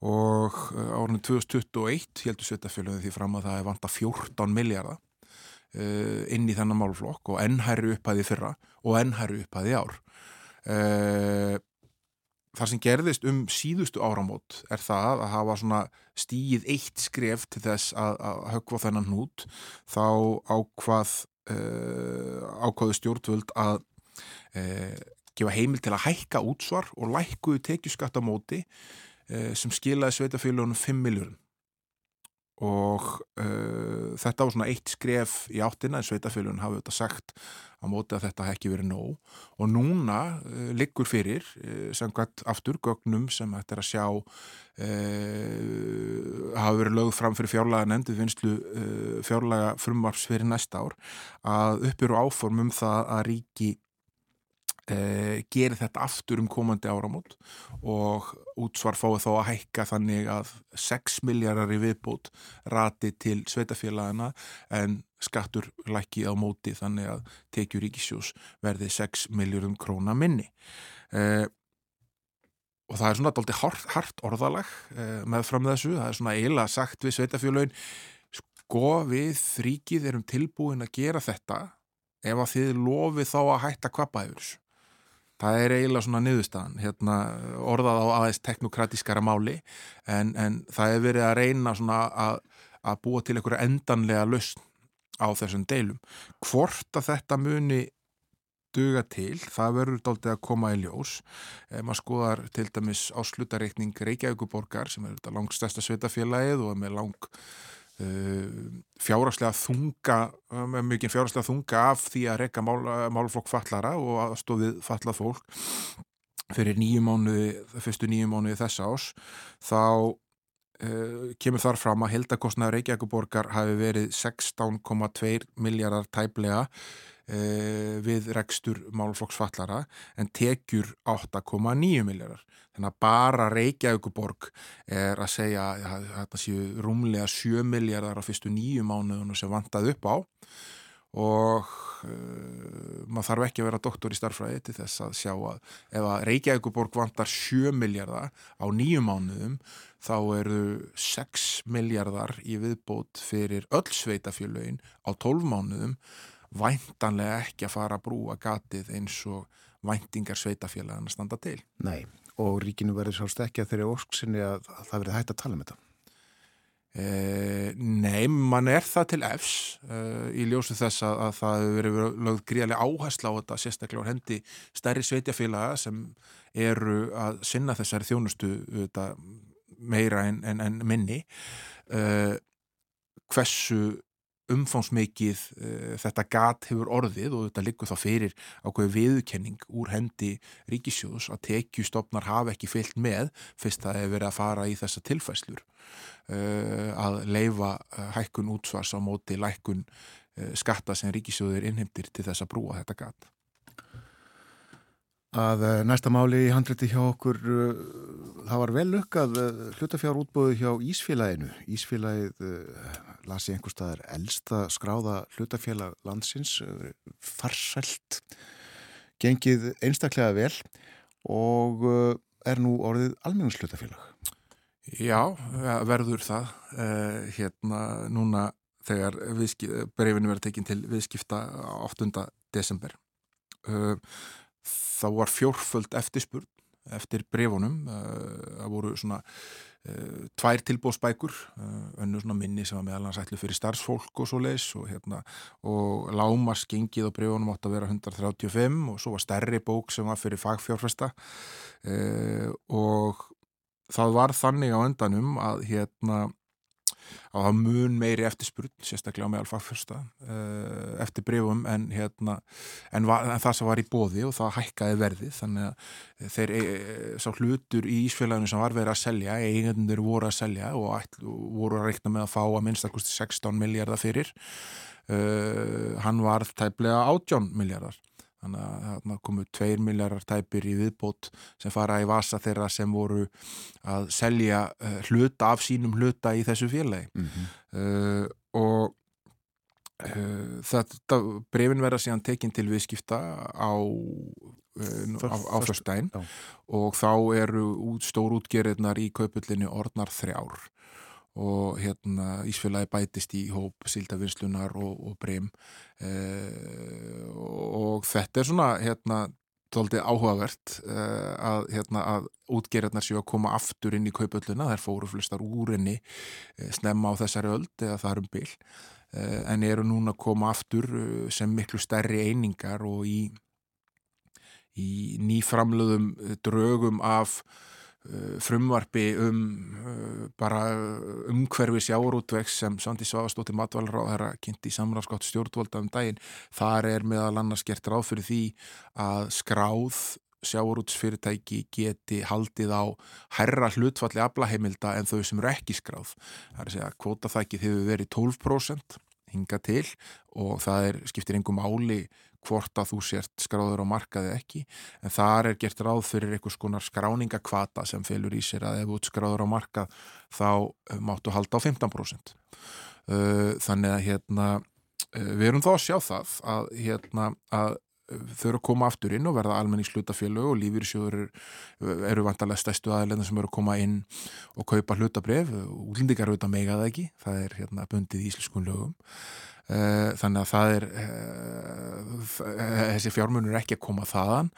og eh, árunni 2021 heldur sveitafélagið því fram að það er vanta 14 miljardar uh, inn í þennan málflokk og ennhæri upphæði fyrra og ennhæri upphæði ár. Uh, þar sem gerðist um síðustu áramót er það að hafa svona stíð eitt skref til þess að, að höggva þennan hnút. Þá ákvað uh, ákvaðu stjórnvöld að gefa heimil til að hækka útsvar og lækkuðu tekjuskatt á móti. Eh, sem skilaði sveitafélagunum 5 miljórum og uh, þetta var svona eitt skref í áttina en sveitafélagun hafði þetta sagt á móti að þetta hekki verið nóg. Og núna uh, liggur fyrir uh, samkvæmt aftur gögnum sem þetta er að sjá hafa verið lögð fram fyrir fjárlaga nefndi vinslu fjárlaga frumvarps fyrir næsta ár að uppbyrju áform um það að ríki eh, gerir þetta aftur um komandi áramót og útsvar fáið þá að hækka þannig að 6 miljardar í viðbót rati til sveitafélagana en skattur lækki á móti þannig að tekjur ríkisjós verði 6 miljardum króna minni. Eh, og það er svona alltaf hart, hart orðalag eh, með fram þessu, það er svona eiginlega sagt við sveitafélagin sko við ríkið erum tilbúin að gera þetta ef að þið lofið þá að hætta þessu það er eiginlega svona niðurstaðan hérna, orðað á aðeins teknokratískara máli en, en það er verið að reyna að, að búa til einhverja endanlega lausn á þessum deilum. Hvort að þetta muni duga til, það verður doldið að koma í ljós. Ef maður skoðar til dæmis á slutareikning Reykjavíkuborgar sem er langt stærsta sveitafélagið og með lang fjáraslega þunga með uh, mikið fjáraslega þunga af því að rekka mál, málflokk fallara og aðstofið fallað fólk. Fyrir nýju mánuði, fyrstu nýju mánuði þessa ás þá uh, kemur þar fram að heldakostnaður Reykjavíkuborgar hafi verið 16,2 miljardar tæplega uh, við rekstur málflokksfallara en tekjur 8,9 miljardar Þannig að bara Reykjavíkuborg er að segja að þetta séu rúmlega 7 miljardar á fyrstu nýju mánuðunum sem vantað upp á og uh, maður þarf ekki að vera doktor í starfræði til þess að sjá að ef að Reykjavíkuborg vantar 7 miljardar á nýju mánuðum þá eru 6 miljardar í viðbót fyrir öll sveitafjölögin á 12 mánuðum væntanlega ekki að fara að brúa gatið eins og væntingar sveitafjölaðan að standa til. Nei og ríkinu verður sást ekki að þeirri ósksinni að, að það verður hægt að tala um þetta? Eh, nei, mann er það til efs eh, í ljósu þess að, að það hefur verið lögð gríðarlega áhersla á þetta sérstaklega á hendi stærri sveitjafélaga sem eru að sinna þessari þjónustu þetta, meira en, en, en minni. Eh, hversu umfánsmikið uh, þetta gat hefur orðið og þetta liggur þá fyrir ákveðu viðkenning úr hendi ríkisjóðs að tekjustofnar hafa ekki fyllt með fyrst það hefur verið að fara í þessa tilfæslur uh, að leifa uh, hækkun útsvars á móti lækkun uh, skatta sem ríkisjóður innheimtir til þess að brúa þetta gat. að eh, næsta máli í handriti hjá okkur það var vel lukkað hlutafjárútbóðu hjá Ísfélaginu Ísfélagið las ég einhver staðar elsta skráða hlutafélag landsins uh, farsælt gengið einstaklega vel og uh, er nú orðið almennings hlutafélag Já, verður það uh, hérna núna þegar breyfinu verður tekinn til viðskipta 8. desember þá var fjórföld eftirspurn eftir brefunum það voru svona tvær tilbóðsbækur uh, önnu svona minni sem var meðalansætlu fyrir starfsfólk og svo leis og hérna og lámars gengið á brefunum átt að vera 135 og svo var stærri bók sem var fyrir fagfjárfesta. Uh, og það var þannig á endanum að hérna að það mun meiri eftirspurn sérstaklega með alfagfjörsta uh, eftir brefum en, hérna, en, var, en það sem var í bóði og það hækkaði verði þannig að þeir e, sá hlutur í Ísfélaginu sem var verið að selja eigindur voru að selja og ætl, voru að reikna með að fá að minnstakosti 16 miljardar fyrir uh, hann var tæplega 18 miljardar þannig að komu 2 miljardar tæpir í viðbót sem fara í vasa þeirra sem voru að selja uh, hluta af sínum hluta í þessu félagi. Mm -hmm. uh, og uh, þetta brefin verða síðan tekinn til viðskipta á á, á fyrstæn og þá eru út, stór útgerðnar í kaupullinni orðnar þrjár og hérna Ísfélagi bætist í hóp Sildavinslunar og, og Breim eh, og þetta er svona hérna tóltið áhugavert eh, að, hérna, að útgerðarnar séu að koma aftur inn í kaupölluna, þær fóru flustar úr henni eh, snemma á þessari öld eða það er um byl eh, en eru núna að koma aftur eh, sem miklu stærri einingar og í, í nýframluðum drögum af frumvarfi um uh, bara umhverfi sjáurútvegs sem Sandi Svavastóttir þeirra kynnti í samráðskátt stjórnvalda um daginn. Þar er meðal annars gert ráð fyrir því að skráð sjáurútsfyrirtæki geti haldið á herra hlutfalli aflaheimilda en þau sem eru ekki skráð. Það er að segja að kvótaþækið hefur verið 12% hinga til og það er, skiptir engum áli hvort að þú sért skráður á markaði ekki en þar er gert ráð fyrir einhvers konar skráningakvata sem fylgur í sér að ef þú skráður á markað þá uh, máttu halda á 15% uh, þannig að hérna uh, við erum þá að sjá það að hérna að þau eru að koma aftur inn og verða almenningshlutafélög og lífyrsjóður eru, vantarlega stæstu aðeins sem eru að koma inn og kaupa hlutabref, útlendingar auðvitað megaða ekki, það er hérna bundið í íslenskun lögum. Þannig að það er þessi fjármunur er ekki að koma þaðan.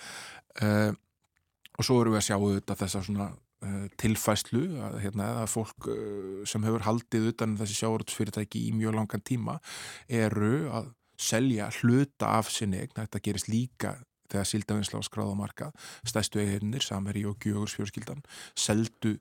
Og svo eru við að sjá auðvitað þessa svona tilfæslu að, hérna, að fólk sem hefur haldið utan þessi sjávarútsfyrirtæki í mjög langan tíma eru að selja hluta af sinni eign, þetta gerist líka þegar Sildavinsla á skráðamarkað, stæstu eiginnir, Samheri og Gjögurs fjörskildan, seldu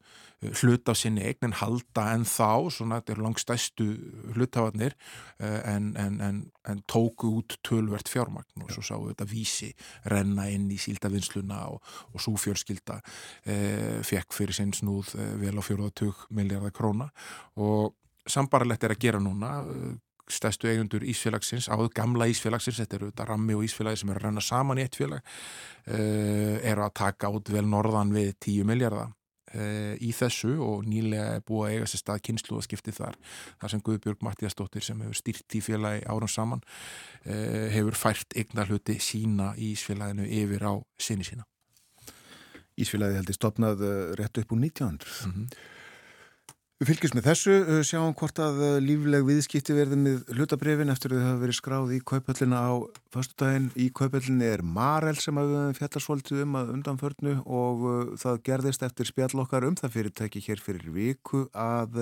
hlut af sinni eign en halda en þá, svona þetta eru langt stæstu hlutafarnir en, en, en, en tóku út tölvert fjármagn og svo sáu þetta vísi renna inn í Sildavinsluna og, og svo fjörskilda eh, fekk fyrir sinn snúð eh, vel á 40 miljardar króna. Og sambarlegt er að gera núna stæstu eigundur Ísfélagsins, áður gamla Ísfélagsins, þetta eru þetta rammi og Ísfélagi sem eru að renna saman í eitt félag, uh, eru að taka út vel norðan við 10 miljardar uh, í þessu og nýlega er búið að eiga sér stað kynslu og skipti þar, þar sem Guðbjörg Mattíastóttir sem hefur styrt í félagi árum saman, uh, hefur fært eignar hluti sína í Ísfélaginu yfir á sinni sína. Ísfélagi heldur stopnað rétt upp úr 1900. Mm -hmm. Við fylgjumst með þessu, sjáum hvort að lífleg viðskipti verði með hlutabrefin eftir að það hafa verið skráð í kaupöllina á fastudaginn. Í kaupöllinni er Marel sem hafði fjallarsvoltið um að undanförnu og það gerðist eftir spjallokkar um það fyrirtæki hér fyrir viku að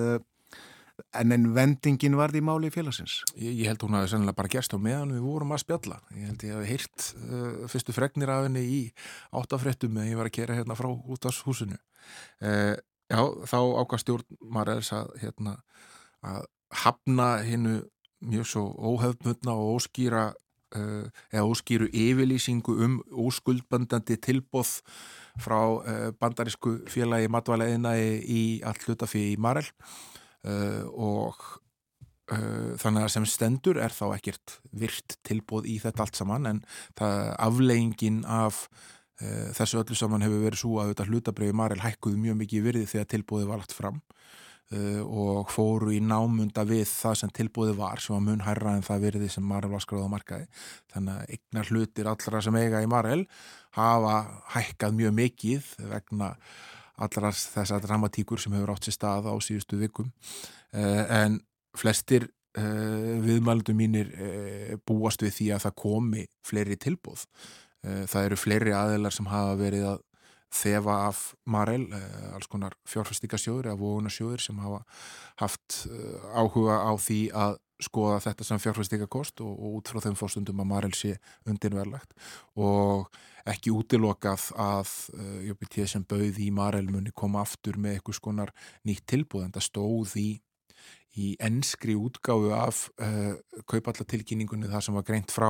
en en vendingin varði í máli félagsins. Ég, ég held hún að það sennilega bara gerst á meðan við vorum að spjalla. Ég held ég að heilt uh, fyrstu fregnir af henni í áttafréttum eða ég var að kera hérna frá út af húsinu. Uh, Já, þá ákvað stjórn Marels að, hérna, að hafna hinnu mjög svo óhefnmutna og óskýra uh, eða óskýru yfirlýsingu um óskuldbandandi tilbóð frá uh, bandarísku félagi matvæleina í all hlutafí í Marel uh, og uh, þannig að sem stendur er þá ekkert virt tilbóð í þetta allt saman en það afleggingin af þessu öllu saman hefur verið svo að þetta hlutabriði Marel hækkuðu mjög mikið virði þegar tilbóði var lagt fram. Uh, og fóru í námunda við það sem tilbóði var sem var mun hærra en það virði sem Marel var skráð á markaði. Þannig að eignar hlutir allra sem eiga í Marel hafa hækkað mjög mikið vegna allra þessar dramatíkur sem hefur átt sér stað á síðustu vikum. Uh, en flestir viðmældu mínir búast við því að það komi fleiri tilbúð. Það eru fleiri aðeilar sem hafa verið að þefa af Marel, alls konar fjárfæstikasjóður eða vógunasjóður sem hafa haft áhuga á því að skoða þetta sem fjárfæstikakost og, og út frá þeim fórstundum að Marel sé undirverlegt og ekki útilokað að JBT sem bauð í Marel muni koma aftur með eitthvað skonar nýtt tilbúð en það stóð í í enskri útgáfu af uh, kaupallatilkynningunni þar sem var greint frá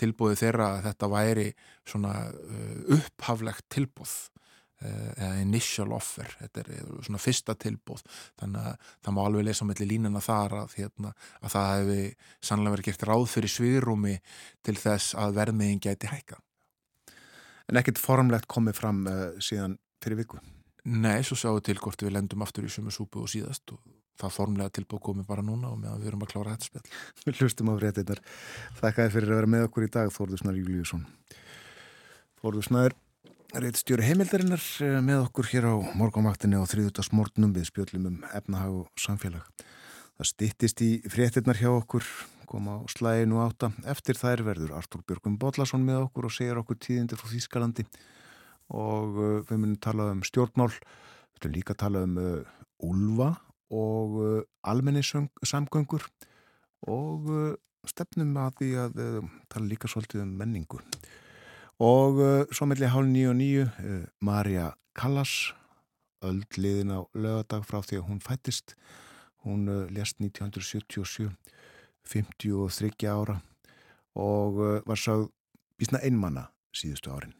tilbúið þeirra að þetta væri svona uh, upphaflegt tilbúð uh, eða initial offer þetta er svona fyrsta tilbúð þannig að það má alveg lesa mellir línuna þar að, hérna, að það hefði sannlega verið gert ráð fyrir sviðrúmi til þess að verðmiðin gæti hækka En ekkert formlegt komið fram síðan fyrir viku? Nei, svo sjáum við til hvort við lendum aftur í sumu súpu og síðast og það formlega tilbúið komið bara núna og meðan við erum að klára þetta spil. Við hlustum á fréttinnar. Þakka þér fyrir að vera með okkur í dag, Þórður Snær Júliusson. Þórður Snær reitt stjóri heimildarinnar með okkur hér á morgunvaktinni á þriðutags morgunum við spjöllum um efnahag og samfélag. Það stittist í fréttinnar hjá okkur, kom á slæginu átta. Eftir þær verður Artúr Björgum Bodlason með okkur og segir okkur tíðindir frá Þýskalandi og við munum tala um stjórnmál, við ætlum líka að tala um uh, Ulfa og uh, almennissamgöngur og uh, stefnum að því að uh, tala líka svolítið um menningu. Og svo melli hálf nýju og nýju Marja Callas öll liðin á lögadag frá því að hún fættist hún lest 1977 53 ára og var sáð bísna einmanna síðustu árin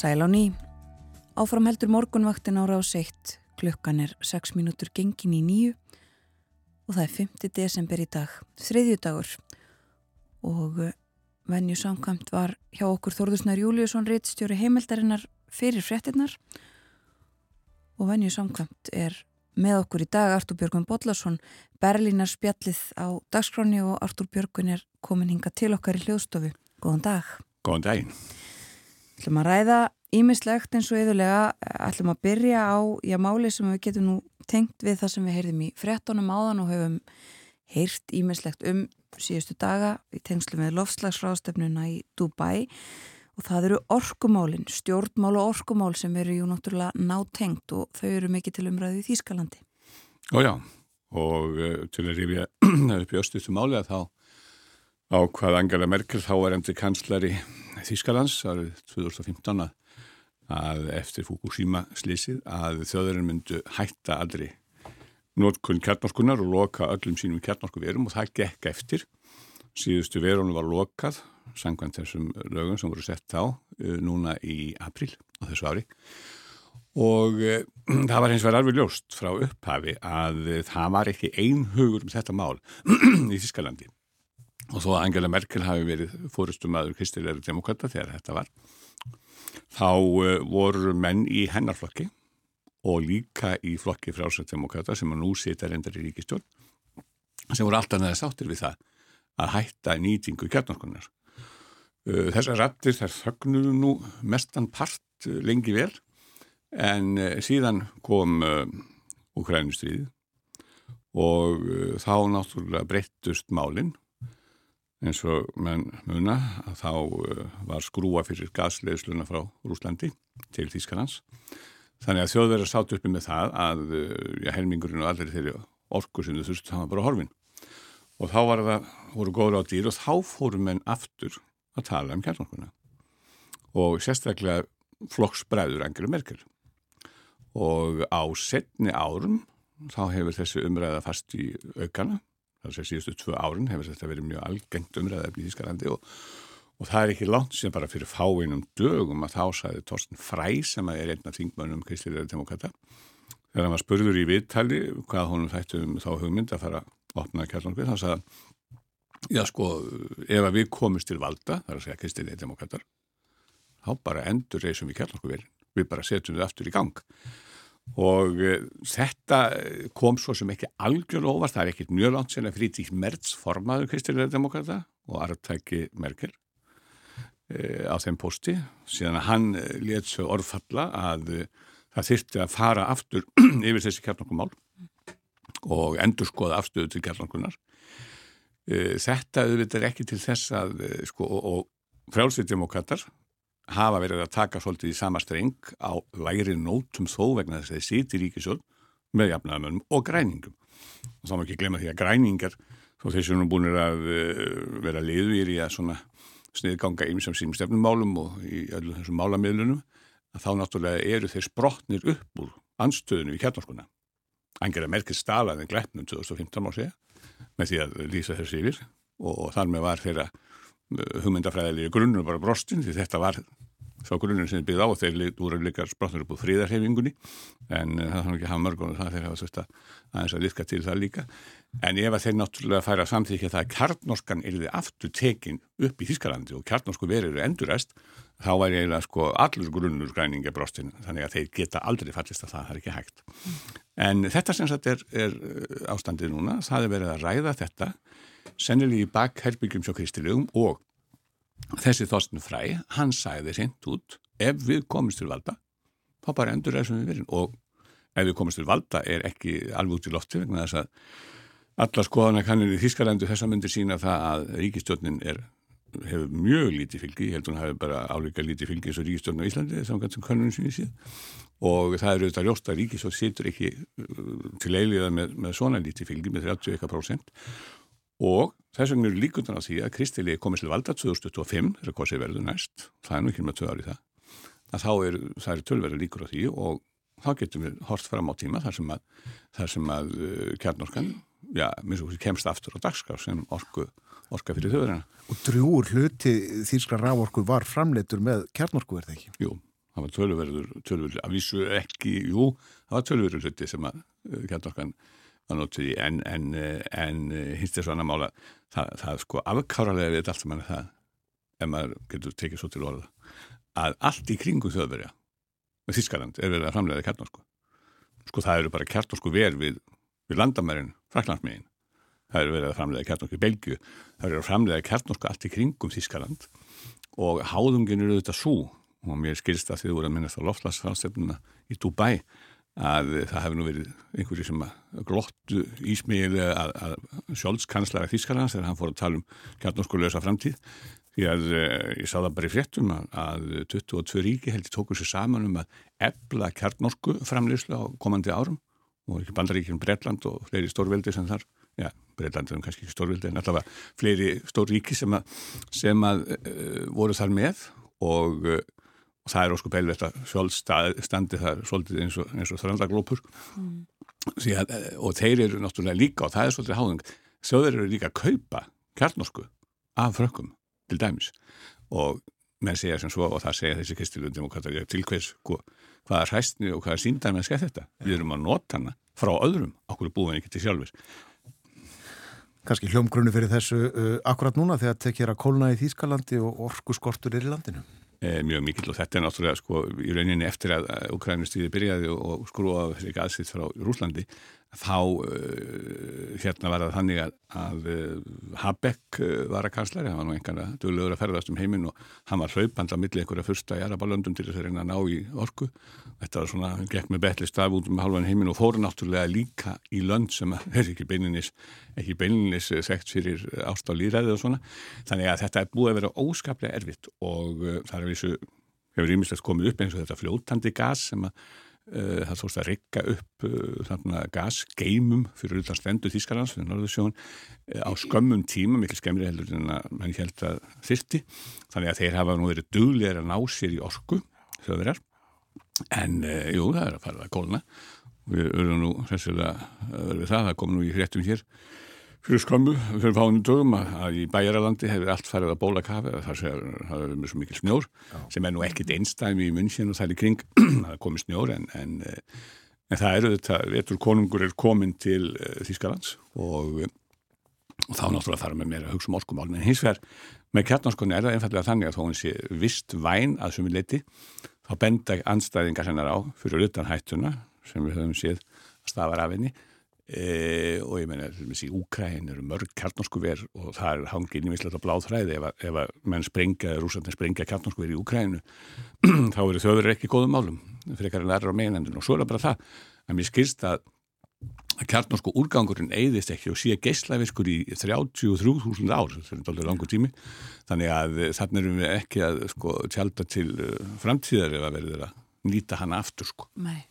Sæl á ný. Áfram heldur morgunvaktin ára á seitt. Klukkan er 6 mínútur gengin í nýju og það er 5. desember í dag, þriðjudagur. Og eh, venju samkvæmt var hjá okkur Þórðusnar Júliusson réttstjóri heimildarinnar fyrir fréttinnar og venju samkvæmt er með okkur í dag Artur Björgun Bodlason Berlínar spjallið á dagskráni og Artur Björgun er komin hinga til okkar í hljóðstofu. Góðan dag. Góðan daginn. Ætlum að ræða ímislegt eins og yðurlega ætlum að byrja á já, máli sem við getum nú tengt við það sem við heyrðum í frettunum áðan og höfum heyrt ímislegt um síðustu daga í tengslu með lofslagsráðstefnuna í Dubai og það eru orkumálin, stjórnmál og orkumál sem eru jú náttúrulega nátengt og þau eru mikið til umræðu í Þýskalandi. Ójá, og uh, til að rifja upp í östustu máli að þá á hvað Angela Merkel þá er endi kanslari Þýskalands árið 2015 að, eftir Fukushima slísið að þjóðurinn myndu hætta aldrei notkunn kjarnorkunar og loka öllum sínum kjarnorkuverum og það gekk eftir. Síðustu verunum var lokað sangvænt þessum lögum sem voru sett á uh, núna í april á þessu ári og uh, það var hins vegar alveg ljóst frá upphafi að uh, það var ekki einhugur um þetta mál í Þískalandi og þó að Angela Merkel hafi verið fórustum aður kristilegri demokrata þegar þetta var þá uh, voru menn í hennarflokki og líka í flokki frásættdemokrata sem nú sita reyndar í ríkistjórn sem voru alltaf neða sáttir við það að hætta nýtingu kjarnorkunar. Uh, þessar rattir þær þögnuðu nú mestan part uh, lengi vel en síðan kom Ukrænustrið og þá náttúrulega breyttust málinn eins og menn muna að þá var skrúa fyrir gasleðsluna frá Rúslandi til Þýskalands Þannig að þjóðverðar sátt uppi með það að ja, helmingurinn og allir þeirri orku sem þau þurftu, það var bara horfin. Og þá var það, voru góður á dýr og þá fórum menn aftur að tala um kjarnorkuna. Og sérstaklega flokksbræður Angela Merkel. Og á setni árum þá hefur þessi umræða fast í aukana. Það sé síðustu tvö árin hefur þetta verið mjög algengt umræða í Ískalandi og Og það er ekki langt sem bara fyrir fáinum dögum að þá sæði Torsten Fræ sem er einn af þingmönnum kristilega demokrata. Þegar hann var spurður í viðtali hvað honum þættu um þá hugmynd að fara að opna kjarlangvið, þá sagði já sko, ef að við komumst til valda, það er að segja kristilega demokrater, þá bara endur reysum við kjarlangvið, við bara setjum við aftur í gang. Og e, þetta kom svo sem ekki algjörlega óvart, það er ekkit mjög langt sen að Frítík Merz formaður kristilega demokrata og arftæki Merkel á þeim posti síðan að hann let svo orðfalla að það þyrtti að fara aftur yfir þessi kjarnarkumál og endur skoða afstöðu til kjarnarkunar þetta auðvitað er ekki til þess að sko, og, og frjálsveitimokrater hafa verið að taka svolítið í sama streng á læri nótum þó vegna þess að þeir sýti ríkisjóð með jafnaðamönnum og græningum og þá má ekki glemja því að græningar þó þeir sem nú búin að vera liður í að svona sniðganga ymsam sínum stefnumálum og í öllu þessum málamiðlunum að þá náttúrulega eru þeir sprotnir upp úr anstöðinu í kjarnorskuna. Angela Merkel stalaði en gleppnum 2015 má segja með því að lýsa þessi yfir og, og þar með var þeirra hugmyndafræðilegi grunnur bara brostin því þetta var þá grunnur sem byggði á og þeir voru líka sprotnir upp úr fríðarhefingunni en uh, það þannig ekki að hafa mörgunum það þeir hafa að aðeins að liðka til það líka. En ef að þeir náttúrulega færa samþykja það að kjartnorskan erði aftur tekin upp í Þískalandi og kjartnorsku verið eru enduræst þá væri eiginlega sko allur grunnur græninga brostin þannig að þeir geta aldrei fallist að það, er ekki hægt. En þetta sem sagt er, er ástandið núna það er verið að ræða þetta sennilega í bakherbyggjum sjá kristilegum og þessi þóstun fræ, hann sæði hreint út ef við komumst til valda þá bara endur þessum við verðin og ef við komumst til valda er ekki alveg út í lofti vegna þess að alla skoðana kannir í Þískalandu þess að myndir sína það að ríkistjórnin er, hefur mjög lítið fylgi, ég held að hún hefur bara álíka lítið fylgi eins og ríkistjórnin á Íslandi samkvæmt sem kannunum sinni síðan og það er auðvitað ljóst að ríkistjórn situr ekki til eiliða með, með svona lítið fylgi með 30% og þess vegna eru líkundan á því að Kristilegi komist til valda 2025, þess að hvað sé verður næst, það er nú ekki með tvö ári það, að þá er, það er tölverið líkur á því og þá getum við hort fram á tíma þar sem að, þar sem að uh, kjarnorkan, já, minnst okkur kemst aftur á dagskraf sem orku, orka fyrir þjóðurina. Og drjúur hluti þýrskra rávorku var framleitur með kjarnorku, er það ekki? Jú, það var tölverður, tölverður, að vísu ekki, jú, það var tölverður hluti sem að uh, kjarnorkan en, en, uh, en uh, hins að annar mála, það, það sko afkáralega við allt sem mann er það, ef maður getur tekið svo til orða, að allt í kringum þjóðverja, með Þískaland, er verið að framlega kjarnorsku. Sko það eru bara kjarnorsku ver við, við landamærin, Fraklandsmegin. Það eru verið að framlega kjarnorsku í Belgiu, það eru að framlega kjarnorsku allt í kringum Þískaland og háðungin eru auðvitað svo og mér skilst að þið voru að minnast á loftlagsfrástefnuna í Dubai að það hefði nú verið einhverju sem að glottu ísmíli að, að sjálfskanslara Þískarlands þegar hann fór að tala um kjarnorskulösa framtíð. Því að ég sá það bara í fréttum að, að 22 ríki heldur tókur sér saman um að ebla kjarnorsku framleyslu á komandi árum og ekki bandaríkjum Breitland og fleiri stórveldi sem þar. Já, Breitland er kannski ekki stórvildi en allavega fleiri stór ríki sem að, sem að uh, voru þar með og, uh, og það er ósku beilvægt að sjálfstandi þar svolítið eins og, og þröndaglópur mm. og þeir eru náttúrulega líka og það er svolítið háðung þjóður eru líka að kaupa kjarnorsku af frökkum til dæmis og menn segja sem svo og það segja þessi kristilundum og hvað til hvers hvaða hræstni og hvaða síndar menn skemmt þetta við erum að nota hana frá öðrum okkur búin ekki til sjálfur Kanski hljómgrunni fyrir þessu uh, akkurat núna þegar tekjir að kólna í Þýskalandi og orku skortur er í landinu? E, mjög mikil og þetta er náttúrulega sko í rauninni eftir að Ukrænustíði byrjaði og, og skrúa þessi gaðsitt frá Rúslandi þá uh, hérna var það þannig að, að uh, Habeck uh, var að kanslari, hann var nú einhverja duglegur að ferðast um heiminn og hann var hlaupand á milli einhverja fyrsta í Arabalöndum til þess að reyna að ná í orku. Þetta var svona, hann gekk með betli staf út um halvan heiminn og fóru náttúrulega líka í lönd sem er ekki beininis, ekki beininis sekt fyrir ást á líðræði og svona. Þannig að þetta er búið að vera óskaplega erfitt og það er vissu, hefur ímislegt komið upp eins og þetta fljótandi gas sem að það þóst að rikka upp uh, gasgeimum fyrir utan stendu Þískarlands uh, á skömmum tíma, mikil skemmri heldur en að mann held að þyrti þannig að þeir hafa nú verið duglegar að ná sér í orku þjóðverjar. En jú, það er að fara að kólna. Við erum nú sessilega við það, það kom nú í hrettum hér fyrir skömmu, fyrir fánum dögum að, að í bæjaralandi hefur allt farið að bóla kafi þar að er mjög mikil snjór Já. sem er nú ekkit einstæmi í munnsinn og það er í kring það er komið snjór en, en, en það eru þetta, vetur konungur er komin til uh, Þýskalands og, og þá náttúrulega þarf með mér að hugsa um orkumálun en hins vegar með kjartnarskonni er það einfallega þannig að þó hún sé vist væn að sumi leiti þá benda anstæðingar hennar á fyrir utan hættuna sem við höfum séð að stafar af henni E, og ég meina, í Úkræn eru mörg kjartnorskuver og það er hangið nýmislega bláþræði. Ef að, ef að menn sprengja, rúsandin sprengja kjartnorskuver í Úkrænu þá eru þjóður ekki góðum málum fyrir ekkar læra á meginendun og svo er það bara það að mér skilst að, að kjartnorsku úrgangurinn eigðist ekki og sé geislaviskur í 33.000 ár. Það er doldið langu tími. Þannig að þannig erum við ekki að sko tjálta til uh, framtíðar ef að verður að nýta hana aftur sko. Nei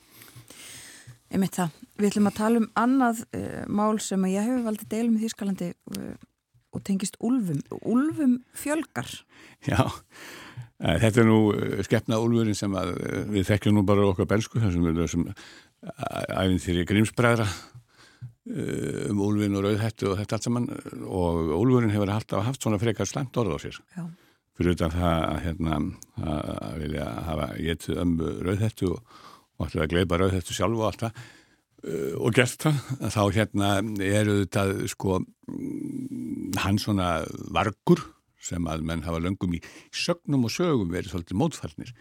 Einmitt það. Við ætlum að tala um annað uh, mál sem að ég hefur valdið deilum í Þýskalandi uh, og tengist úlfum. Úlfum fjölgar. Já, uh, þetta er nú skeppna úlfurinn sem við þekkjum nú bara okkar bensku þessum lösum æfinþýri grímsbræðra um úlfin og rauðhettu og þetta allt saman og úlfurinn hefur alltaf haft svona frekar slæmt orð á sér. Já. Fyrir utan það að hérna að vilja hafa getið ömmu rauðhettu og og ætlaði að gleipa rauð þetta sjálf og allt það uh, og gert það, þá hérna eru þetta sko mm, hann svona vargur sem að menn hafa löngum í sögnum og sögum verið svolítið mótfallnir.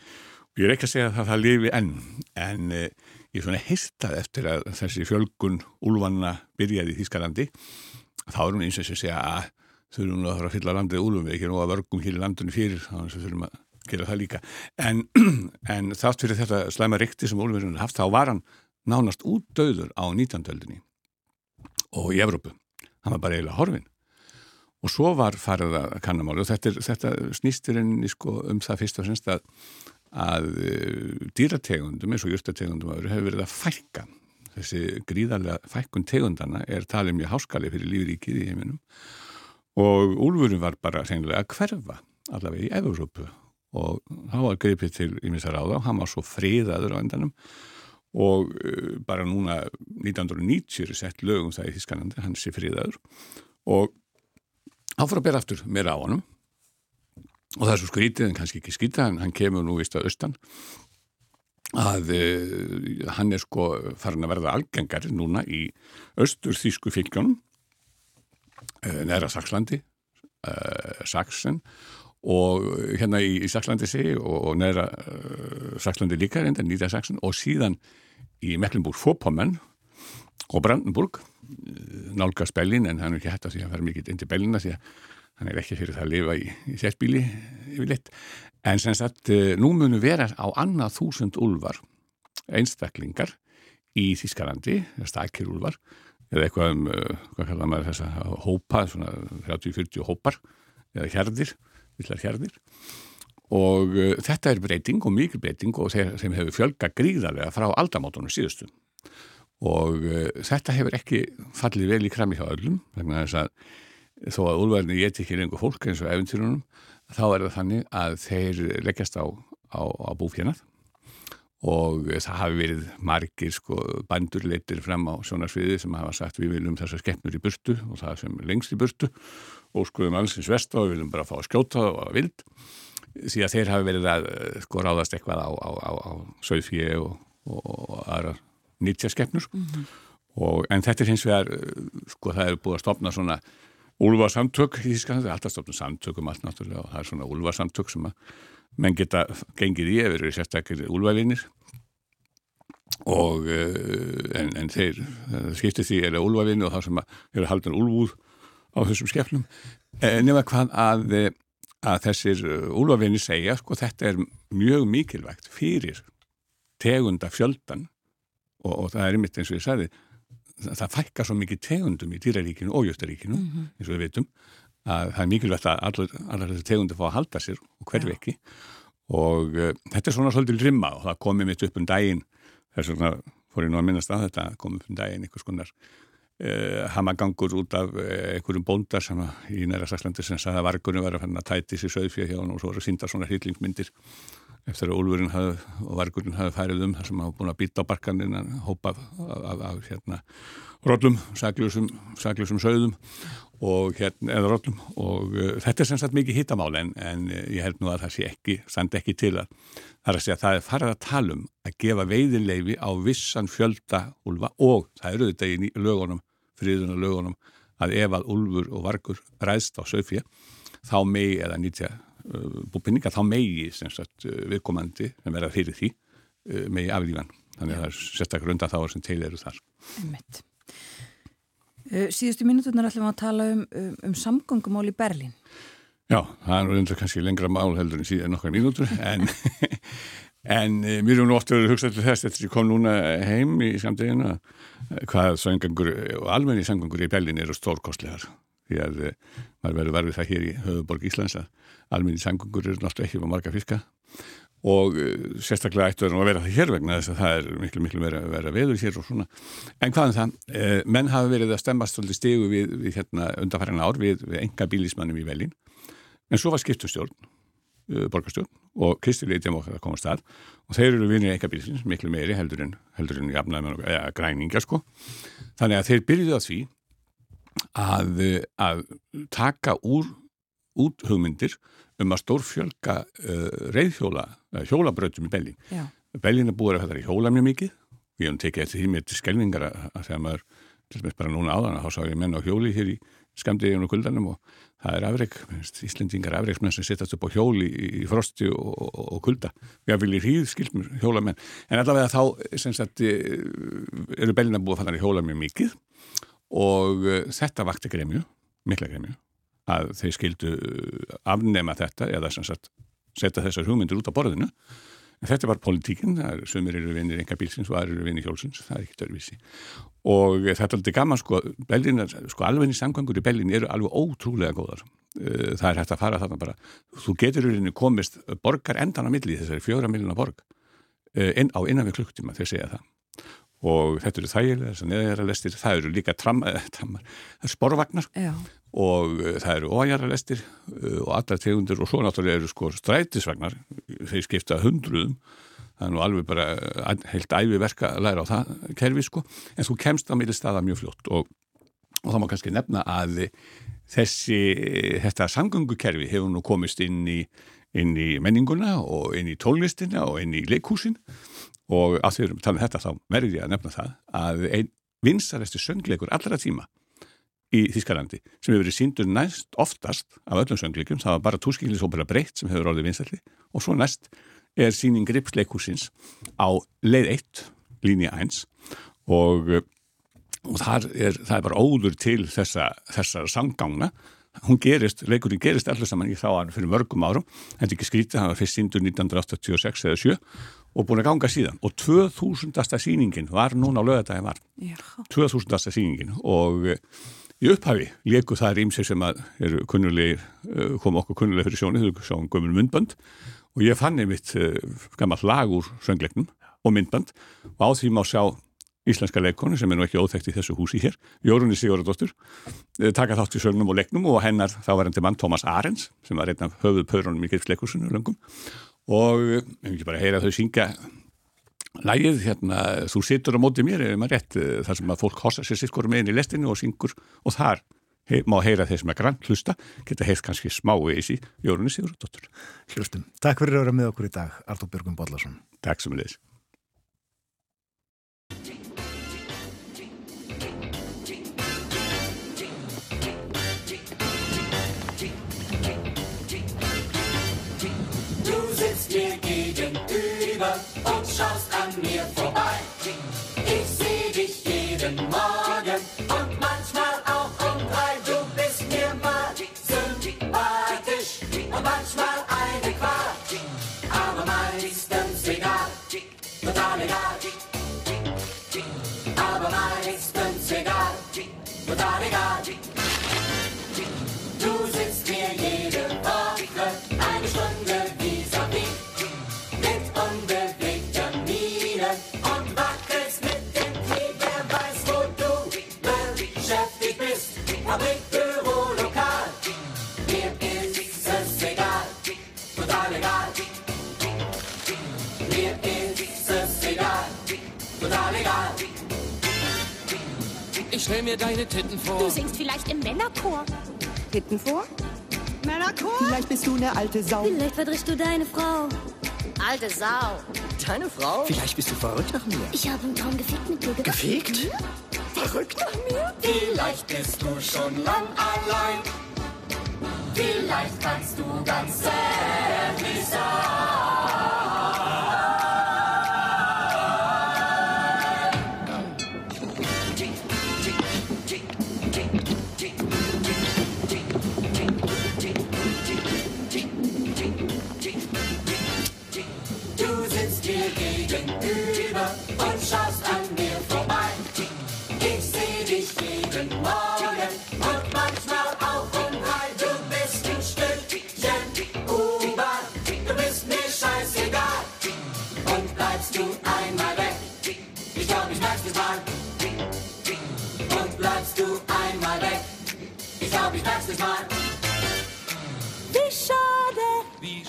Og ég er ekki að segja að það, lifi enn en eh, ég er svona heistað eftir að þessi fjölgun úlvanna byrjaði í Þískalandi þá er hún eins og þess að segja að þurfum við að fara að fylla landið úlum við ekki nú að vörgum hér í landunni fyrir þá þurfum við að gera það líka. En, en þátt fyrir þetta slæma rikti sem Ólfurinn haft þá var hann nánast útdauður á 19. og í Evrópu. Hann var bara eiginlega horfin og svo var farið að kannamáli og þetta, þetta snýstirinn sko, um það fyrst og semst að, að eh, dýrategundum eins og júrtategundum hefur verið að fælka þessi gríðarlega fælkun tegundana er talið mjög háskali fyrir lífríkið í heiminum og Úlfurinn var bara að hverfa allavega í Evrópu og þá var greipið til Ímisa Ráða, hann var svo friðaður á endanum. Og uh, bara núna 1990 er sett lögum það í Þískanandi, hann sé friðaður. Og hann fór að bera aftur meira á honum. Og það er svo skrítið en kannski ekki skrítið, hann, hann kemur nú vist að austan að uh, hann er sko farin að verða algengar núna í austur þýsku fylgjónum uh, næra Sakslandi uh, Saksen og hérna í, í Sakslandi segi og, og næra Sakslandi líka reynda nýra Saksen og síðan í Mecklenburg-Vorpommern og Brandenburg nálgast Bellin en hann er ekki hægt að því að fara mikið inn til Bellina því að hann er ekki fyrir það að lifa í, í sérsbíli yfirleitt. En sem sagt nú munu vera á annað þúsund úlvar einstaklingar í Þískalandi, stakir úlvar eða eitthvað um, hvað kallar maður þess að hópa, svona 30-40 hópar eða hérðir, villar hérðir og uh, þetta er breyting og mikil breyting og sem hefur fjölga gríðarlega frá aldamótunum síðustu. Og uh, þetta hefur ekki fallið vel í krami hjá öllum vegna þess að þó að úlverðinu geti ekki lengur fólk eins og eventýrunum þá er það þannig að þeir leggjast á, á, á búfjörnað og það hafi verið margir sko bandur leytir frem á sjónarsviði sem hafa sagt við viljum þessar skeppnur í burtu og það sem lengst í burtu og skoðum allsins vest og við viljum bara fá að skjóta og að vild. Því að þeir hafi verið að sko ráðast eitthvað á, á, á, á söðfíi og, og, aðra nýttja skeppnur mm -hmm. en þetta er hins vegar sko það er búið að stopna svona úlvarsamtök í Ísklandi, það er alltaf stofnum samtök um allt náttúrulega og það er svona úlvarsamtök sem að menn geta gengið í ef þeir eru sérstakir úlvavinir og eh, en, en þeir skiptir því er úlvavinni og þá sem eru haldan úlvúð á þessum skeflum nema hvað að, að þessir úlvavinni segja sko þetta er mjög mikilvægt fyrir tegunda fjöldan og, og það er ymitt eins og ég sagði það, það fækkar svo mikið tegundum í dýraríkinu og jöstaríkinu mm -hmm. eins og við veitum að það er mikilvægt að allar, allar þessi tegundir fá að halda sér og hverfi ekki. Og uh, þetta er svona svolítið rimma og það komið mitt upp um daginn þess vegna fór ég nú að minnast að þetta komið upp um daginn einhvers konar uh, hamagangur út af uh, einhverjum bóndar sem í næra Sakslandi sem sagði að vargunni var að fanna tæti sér söðfjöð hjá hann og svo var að sínda svona hryllingsmyndir eftir að Úlfurinn hafði, og vargurinn hafi færið um þar sem hafa búin að býta á barkaninn að hópa af, af, af, hérna róllum, sakljusum, sakljusum sögðum og hérna, eða róllum og uh, þetta er sem sagt mikið hittamál en, en ég held nú að það sé ekki, standi ekki til að það er að segja að það er farið að tala um að gefa veiðinleifi á vissan fjölda úlfa og það eru þetta í lögunum, friðuna lögunum að ef að úlfur og vargur ræðst á sögfið þá megi eða nýtja uh, búpinninga þá megi sem sagt uh, viðkomandi sem verða fyrir því uh, megi aflífan þannig að það er sérstaklega undan þá sem til eru þar. Mitt Uh, síðustu mínuturnar ætlum við að tala um, um, um samgöngumál í Berlín. Já, það er reynda kannski lengra mál heldur en síðan nokkar mínútur en, en e, mér erum nú oft verið að hugsa til þess eftir að ég kom núna heim í samdeginu hvað sangangur og almenni sangangur í Berlín eru stórkostlegar. Því að e, maður verður verið það hér í höfuborg Íslands að almenni sangangur eru náttúrulega ekki á marga fiska. Og uh, sérstaklega ættu að vera það hér vegna þess að það er miklu miklu vera, vera veður hér og svona. En hvaðan um það, uh, menn hafa verið að stemmast svolítið stegu við, við hérna undanfæran ár við, við enga bílismannum í velin en svo var skiptustjórn borgarstjórn og kristilegi demókrat að koma stað og þeir eru vinir enga bílisins miklu meiri heldur en heldur en jafnaðum eða græninga sko þannig að þeir byrjuði á því að, að taka úr út hugmyndir um að stórfjölga uh, reyðhjóla, uh, hjólabröðum í Bellin. Já. Bellin er búið að þetta er hjóla mjög mikið. Við höfum tekið eftir því með skelvingar að þegar maður, til dæmis bara núna áðan, þá sá ég menn á hjóli hér í skamdiðinu og kuldanum og það er afreg, Íslendingar afregsmenn sem sittast upp á hjóli í, í frosti og, og, og kulda. Við viljum hríð skilmur hjólamenn. En allavega þá, sem sagt, eh, eru Bellin að búið að falla í hjóla mjög mikið og uh, þetta vakti gremju, mikla gremju að þeir skildu afnema þetta eða sagt setja þessar hugmyndir út á borðinu en þetta var politíkinn, sumir eru vinir enga bílsins og aðrir eru vinir hjólsins, það er ekkert örvísi og þetta er aldrei gaman sko, Bellin er, sko alveg í samgangur í Bellin eru alveg ótrúlega góðar. Eh, það er hægt að fara þarna bara. Þú getur í rauninni komist borgar endan á milli þessari fjóra millina borg eh, inn á innan við klukktíma, þeir segja það og þetta eru þægilega, þess að neðjara lestir það eru líka trammar, trammar það eru sporvagnar Já. og eh, það eru ójaralestir eh, og allar tegundir og svo náttúrulega eru sko strætisvagnar, þeir skipta hundruðum, það er nú alveg bara eh, heilt æfi verka að læra á það kerfi sko, en þú kemst á milli staða mjög fljótt og, og þá má kannski nefna að þessi, þetta samgöngukerfi hefur nú komist inn í, inn í menninguna og inn í tóllistina og inn í leikhúsin og að því við erum talað um þetta þá verður ég að nefna það að einn vinsaresti söngleikur allra tíma í Þískalandi sem hefur verið síndur næst oftast af öllum söngleikum, það var bara túskillisópera breytt sem hefur orðið vinsarli og svo næst er síning Gripsleikúsins á leið 1, línja 1 og, og þar er, það er bara óður til þessa, þessa sanggangna hún gerist, leikurinn gerist allir saman í þá fyrir mörgum árum, er ekki skrítið það var fyrst síndur 1986 eða 7 og búin að ganga síðan og 2000. síningin var núna á lögadagi var Já. 2000. síningin og eh, í upphafi leku það rýmsir sem að eru kunnulegir, eh, kom okkur kunnulegir fyrir sjónið, þau sjáum gömur myndbönd og ég fann einmitt uh, gammal lag úr söngleiknum og myndband og á því má sjá íslenska leikonu sem er nú ekki óþekkt í þessu húsi hér, Jórunni Sigurðardóttur taka þátt í sögnum og leiknum og hennar þávarandi mann Tómas Arens sem var einn af höfuð pörunum í Girfsleikursunum löngum og uh, ég vil bara heyra þau syngja lægið hérna, þú situr á móti mér ef maður rétt, uh, þar sem að fólk hossa sér sitt hverju meginn í lestinu og syngur og þar hei, má heyra þeir sem er grann hlusta geta heyrt kannski smá eis í Jórunni Sigurðardóttur Hlustum. Takk fyrir að vera með okkur í dag, Artur Björgum Bollarsson. Takk sem leðis stell mir deine Titten vor. Du singst vielleicht im Männerchor. Titten vor? Männerchor? Vielleicht bist du eine alte Sau. Vielleicht verdrichst du deine Frau. Alte Sau. Deine Frau? Vielleicht bist du verrückt nach mir. Ich habe einen Traum gefickt mit dir. Gefickt? Verrückt nach mir? Vielleicht bist du schon lang allein. Vielleicht kannst du ganz zärtlich Du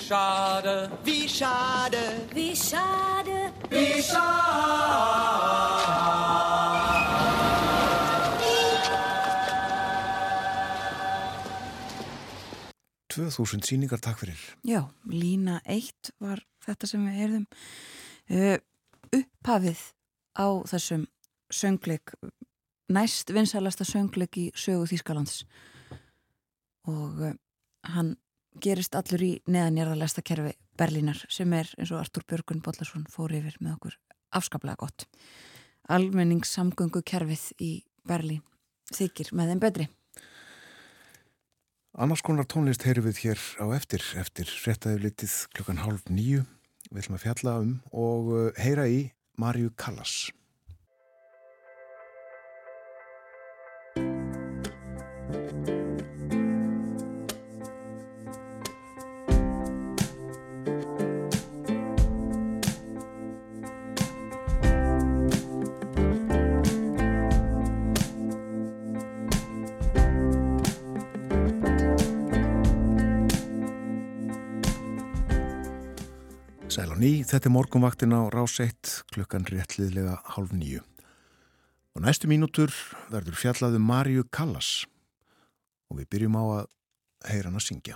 schade, Wie schade. Wie schade. wie schade. Wie Tvö þúsund síningar, takk fyrir. Já, lína 1 var þetta sem við heyrðum. Uh, upphafið á þessum söngleik, næst vinsalasta söngleik í sögu Þýskalands og uh, hann gerist allur í neðanjörðalesta kerfi Berlínar sem er eins og Artur Björgun Bollarsson fór yfir með okkur afskaplega gott. Almenningssamgöngu kerfið í Berlín þykir með þeim betri. Annars konar tónlist heyrum við hér á eftir, eftir fréttaðið litið klukkan hálf nýju. Við ætlum að fjalla um og uh, heyra í Marju Callas. Ný, þetta er morgunvaktin á rás 1 klukkan réttliðlega hálf nýju. Og næstu mínútur verður fjallaðu Marju Callas og við byrjum á að heyra hann að syngja.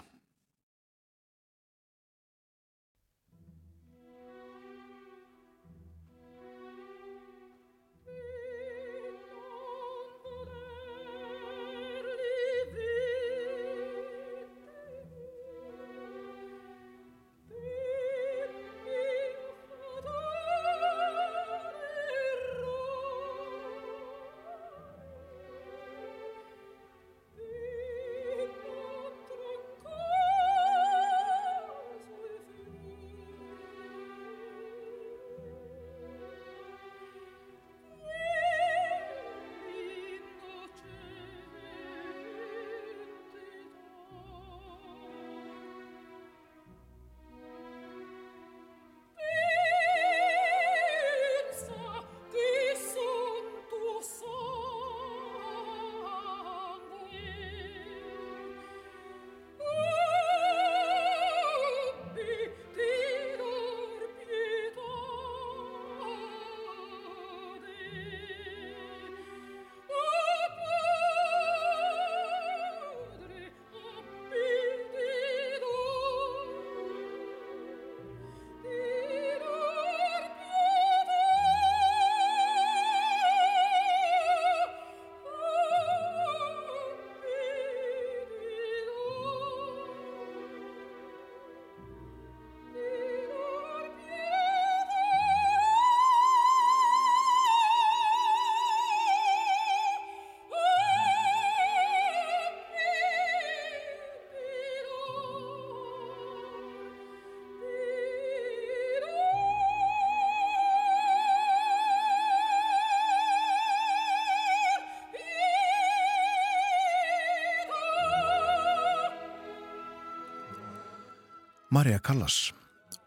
Marja Callas.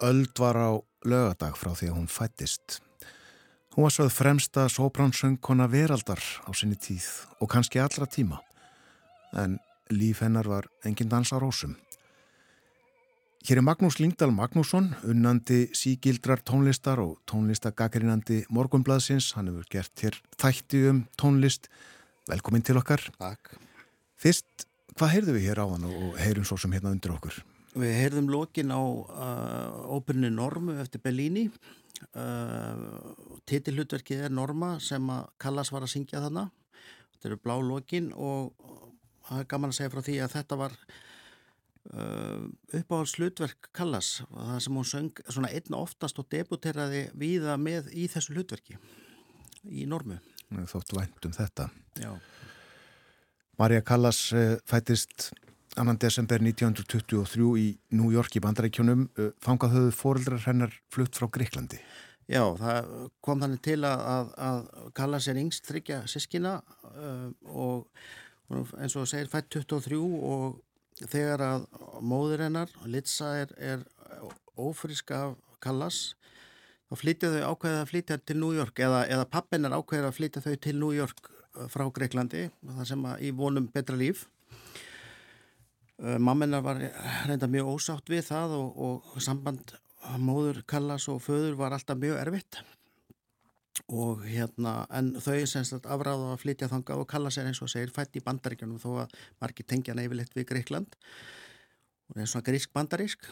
Öld var á lögadag frá því að hún fættist. Hún var sögð fremsta sóbransöngkona veraldar á sinni tíð og kannski allra tíma. En líf hennar var engin dans á rósum. Hér er Magnús Lingdal Magnússon, unnandi sígildrar tónlistar og tónlistagakerinandi morgunblaðsins. Hann hefur gert hér þætti um tónlist. Velkomin til okkar. Takk. Fyrst, hvað heyrðum við hér á hann og heyrum svo sem hérna undir okkur? Við heyrðum lokin á uh, óperinu Normu eftir Bellini. Uh, Titillutverkið er Norma sem að Callas var að syngja þarna. Þetta eru blá lokin og það er gaman að segja frá því að þetta var uh, uppáhaldslutverk Callas. Það sem hún söng svona einn oftast og debuteraði víða með í þessu hlutverki í Normu. Þótt vænt um þetta. Já. Marja Callas uh, fættist annan desember 1923 í New York í bandarækjunum. Uh, Fangað höfðu fóreldrar hennar flutt frá Greiklandi. Já, það kom þannig til að, að, að Callas er yngst þryggja sískina uh, og eins og segir fætt 23 og þegar að móður hennar, Litsa, er, er ófrísk af Callas þá flytja þau ákveðið að flytja til New York eða, eða pappin er ákveðið að flytja þau til New York frá Greiklandi það sem að í vonum betra líf mammenar var reynda mjög ósátt við það og, og samband móður Callas og föður var alltaf mjög erfitt. Og hérna en þau semst að afráða að flytja þangað og Callas er eins og segir fætt í bandaríkjunum þó að margir tengja yfirleitt við Greikland og er svona grísk bandarísk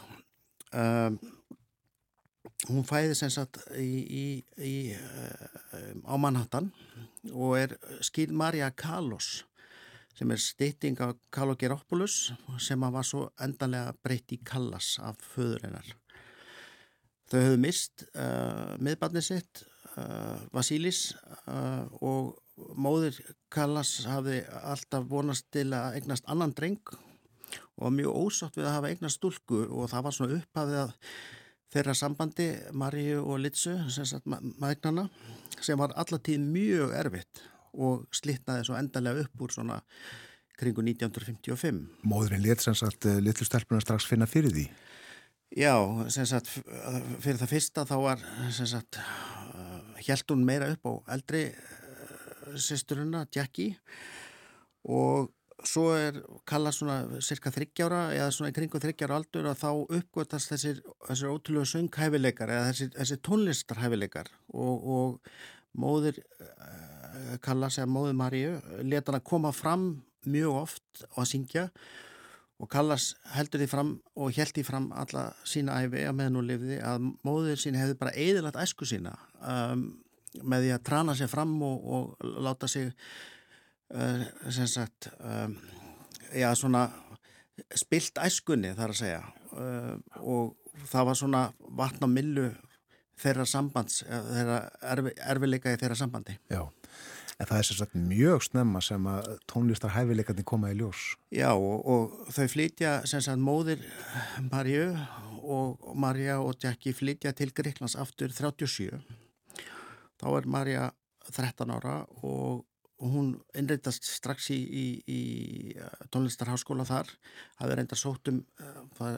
um, hún fæði semst að í, í, í, uh, á Manhattan og er skil Marja Kalos sem er stytting af Kalogeropoulos sem var svo endanlega breytt í Callas af föður hennar. Þau höfðu mist uh, miðbarnið sitt uh, Vasílis uh, og móður Callas hafði alltaf vonast til að eignast annan dreng og mjög ósátt við að hafa eignast stúlku og það var svona upphafið að þeirra sambandi Maríu og Litsu sem, maðgnana, sem var allatíð mjög erfitt og slittnaði svo endalega upp úr svona kringu 1955. Móðurinn let sem sagt litlu stelpunar strax finna fyrir því? Já, sem sagt fyrir það fyrsta þá var sem sagt held hún meira upp á eldri sýsturuna, Jackie og svo er kallað svona cirka þryggjára eða svona í kringu þryggjára aldur að þá uppgötast þessir, þessir ótrúlega sönghæfileikar eða þessir, þessir tónlistarhæfileikar og, og móður kalla sig að móður Maríu leta hann að koma fram mjög oft og að syngja. Og Kallas heldur því fram og held því fram alla sína æfi að meðan hún lifði að móður sín hefði bara eðilagt æsku sína um, með því að trana sig fram og, og láta sig uh, sem sagt um, já svona spilt æskunni þar að segja. Uh, og það var svona vatn á millu þeirra sambands þeirra erfi, erfileika í þeirra sambandi. Já En það er sem sagt mjög snemma sem að tónlistar hæfileikandi koma í ljós. Já og, og þau flytja sem sagt móðir Marju og Marja og Jackie flytja til Greiklands aftur 37. Þá er Marja 13 ára og hún innreitast strax í, í, í tónlistarháskóla þar. Er reyndar sótt um uh,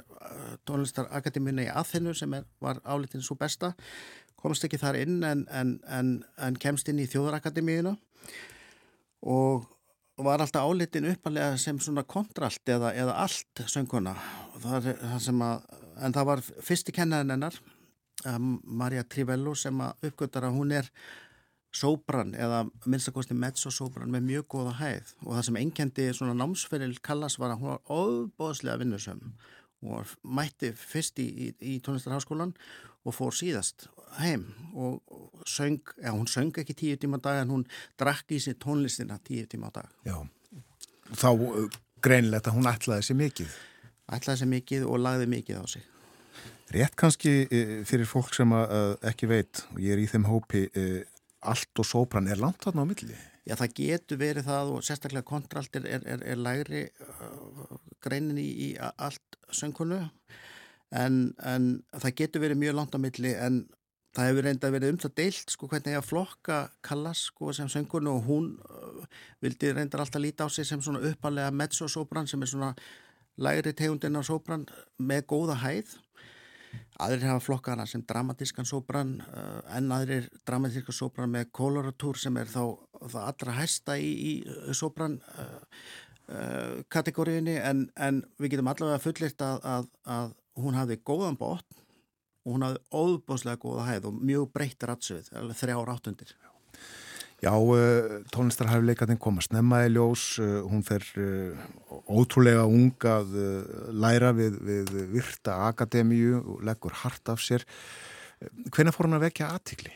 tónlistarakademíuna í Aþinu sem er, var álitinn svo besta komst ekki þar inn en, en, en, en kemst inn í þjóðarakademíuna og var alltaf álitin uppalega sem svona kontralt eða, eða allt sönguna það að, en það var fyrsti kennaðin hennar um, Marja Trivello sem að uppgötar að hún er sóbran eða minnstakosti mezzo-sóbran með mjög góða hæð. Og það sem einkendi svona námsferil Kallas var að hún var óbóðslega vinnusömm og mætti fyrst í, í, í tónlistarháskólan og fór síðast heim og söng, já hún söng ekki tíu tíma á dag en hún drakk í sér tónlistina tíu tíma á dag. Já, þá greinilegt að hún ætlaði sér mikið. Ætlaði sér mikið og lagði mikið á sig. Rétt kannski fyrir fólk sem ekki veit og ég er í þeim hópi allt og sóbran er langt þarna á milli? Já, það getur verið það og sérstaklega kontralt er, er, er, lægri uh, greinin í, í allt söngkonu en, en það getur verið mjög langt á milli en það hefur reynda verið um það deilt sko hvernig ég að flokka Kallas sko sem söngkonu og hún uh, vildi reyndar alltaf líta á sig sem svona uppalega mezzo-sóbran sem er svona lægri tegundin á sóbran með góða hæð. Aðrir hafa flokkana sem dramatískan sóbran uh, en aðrir dramatískan sóbran með koloratúr sem er þá það allra hæsta í, í sóbran uh, uh, kategóriðinni en, en við getum allavega fullirt að, að, að hún hafi góðan bótt og hún hafði óbúslega góða hæð og mjög breytt ratsöð, þrjár áttundir. Já, uh, tónlistarhæfleikarnir koma snemma í ljós, uh, hún fer uh, ótrúlega ung að læra við, við virta akademíu og leggur hart af sér. Hvenna fór hún að vekja aðtikli?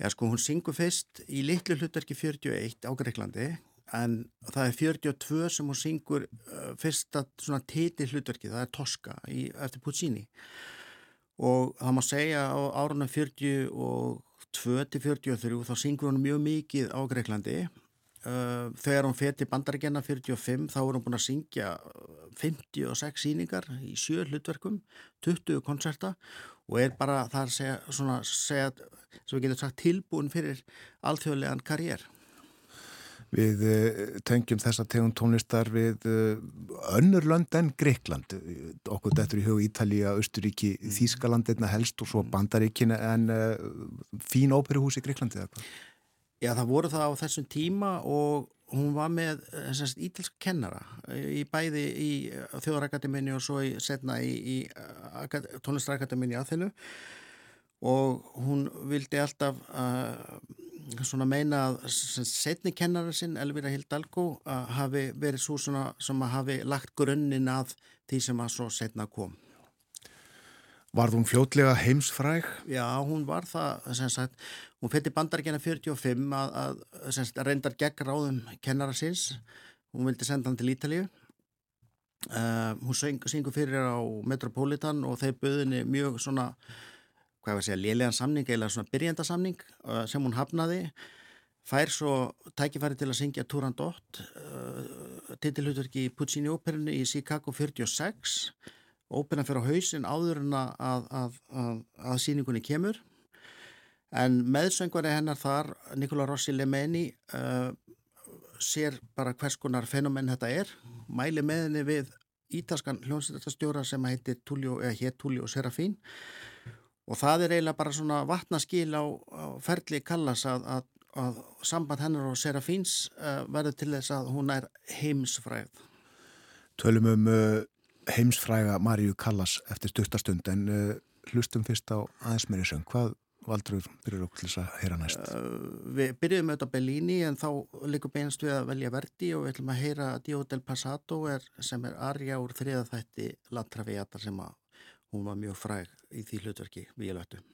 Já, sko, hún syngur fyrst í litlu hlutverki 41 á Greiklandi en það er 42 sem hún syngur fyrsta svona titi hlutverki, það er Tosca í, eftir Puccini og það má segja á árunum 40 og 2-43 þá syngur hún mjög mikið á Greiklandi þegar hún fer til bandarækjana 45 þá er hún búin að syngja 56 síningar í sjö hlutverkum 20 koncerta og er bara það að segja, segja sem við getum sagt tilbúin fyrir alþjóðlegan karjér Við tengjum þessa tegum tónlistar við önnur lönd en Greikland. Okkur dættur í hug Ítalija, Östuríki, Þískaland einna helst og svo Bandaríkina en uh, fín óperuhús í Greiklandi eða hvað? Já, það voru það á þessum tíma og hún var með semst, ítalska kennara í bæði í Þjóðarakademini og svo í, setna í, í tónlistarakademini að þennu og hún vildi alltaf uh, svona meina að setni kennara sinn, Elvira Hildalgo hafi verið svo svona sem að hafi lagt grunninn að því sem að svo setna kom. Varð hún fljótlega heimsfræg? Já, hún var það sem sagt, hún fyrir bandarkena 45 að, að sagt, reyndar gegn ráðum kennara sinns hún vildi senda hann til Ítalíu. Uh, hún syngur fyrir á Metropolitan og þeir buðinni mjög svona hvað var að segja, lélegan samning eða svona byrjendasamning sem hún hafnaði fær svo tækifæri til að syngja Turandot uh, titilhutverki í Puccini óperinu í Chicago 46 óperina fyrir á hausin áður en að, að, að, að síningunni kemur. En meðsöngvari hennar þar Nikola Rossi Lemeni uh, sér bara hvers konar fenomenn þetta er. Mæli með henni við ítalskan hljómsveitastjóra sem heitir Tullio, eða hétt Tullio Serafín og það er eiginlega bara svona vatnaskil á, á ferli Kallas að, að, að samband hennar og Serafíns uh, verður til þess að hún er heimsfræð Tölum um uh, heimsfræga Maríu Kallas eftir stuttarstund en uh, hlustum fyrst á aðeins meiri söng hvað valdur byrjur okkur til þess að heyra næst? Við byrjuðum auðvitað Bellini en þá líka beinst við að velja verdi og við ætlum að heyra Dio del Passato er, sem er arja úr þriða þætti La Traviata sem að hún var mjög fræg í því hlutverki við ég löttu.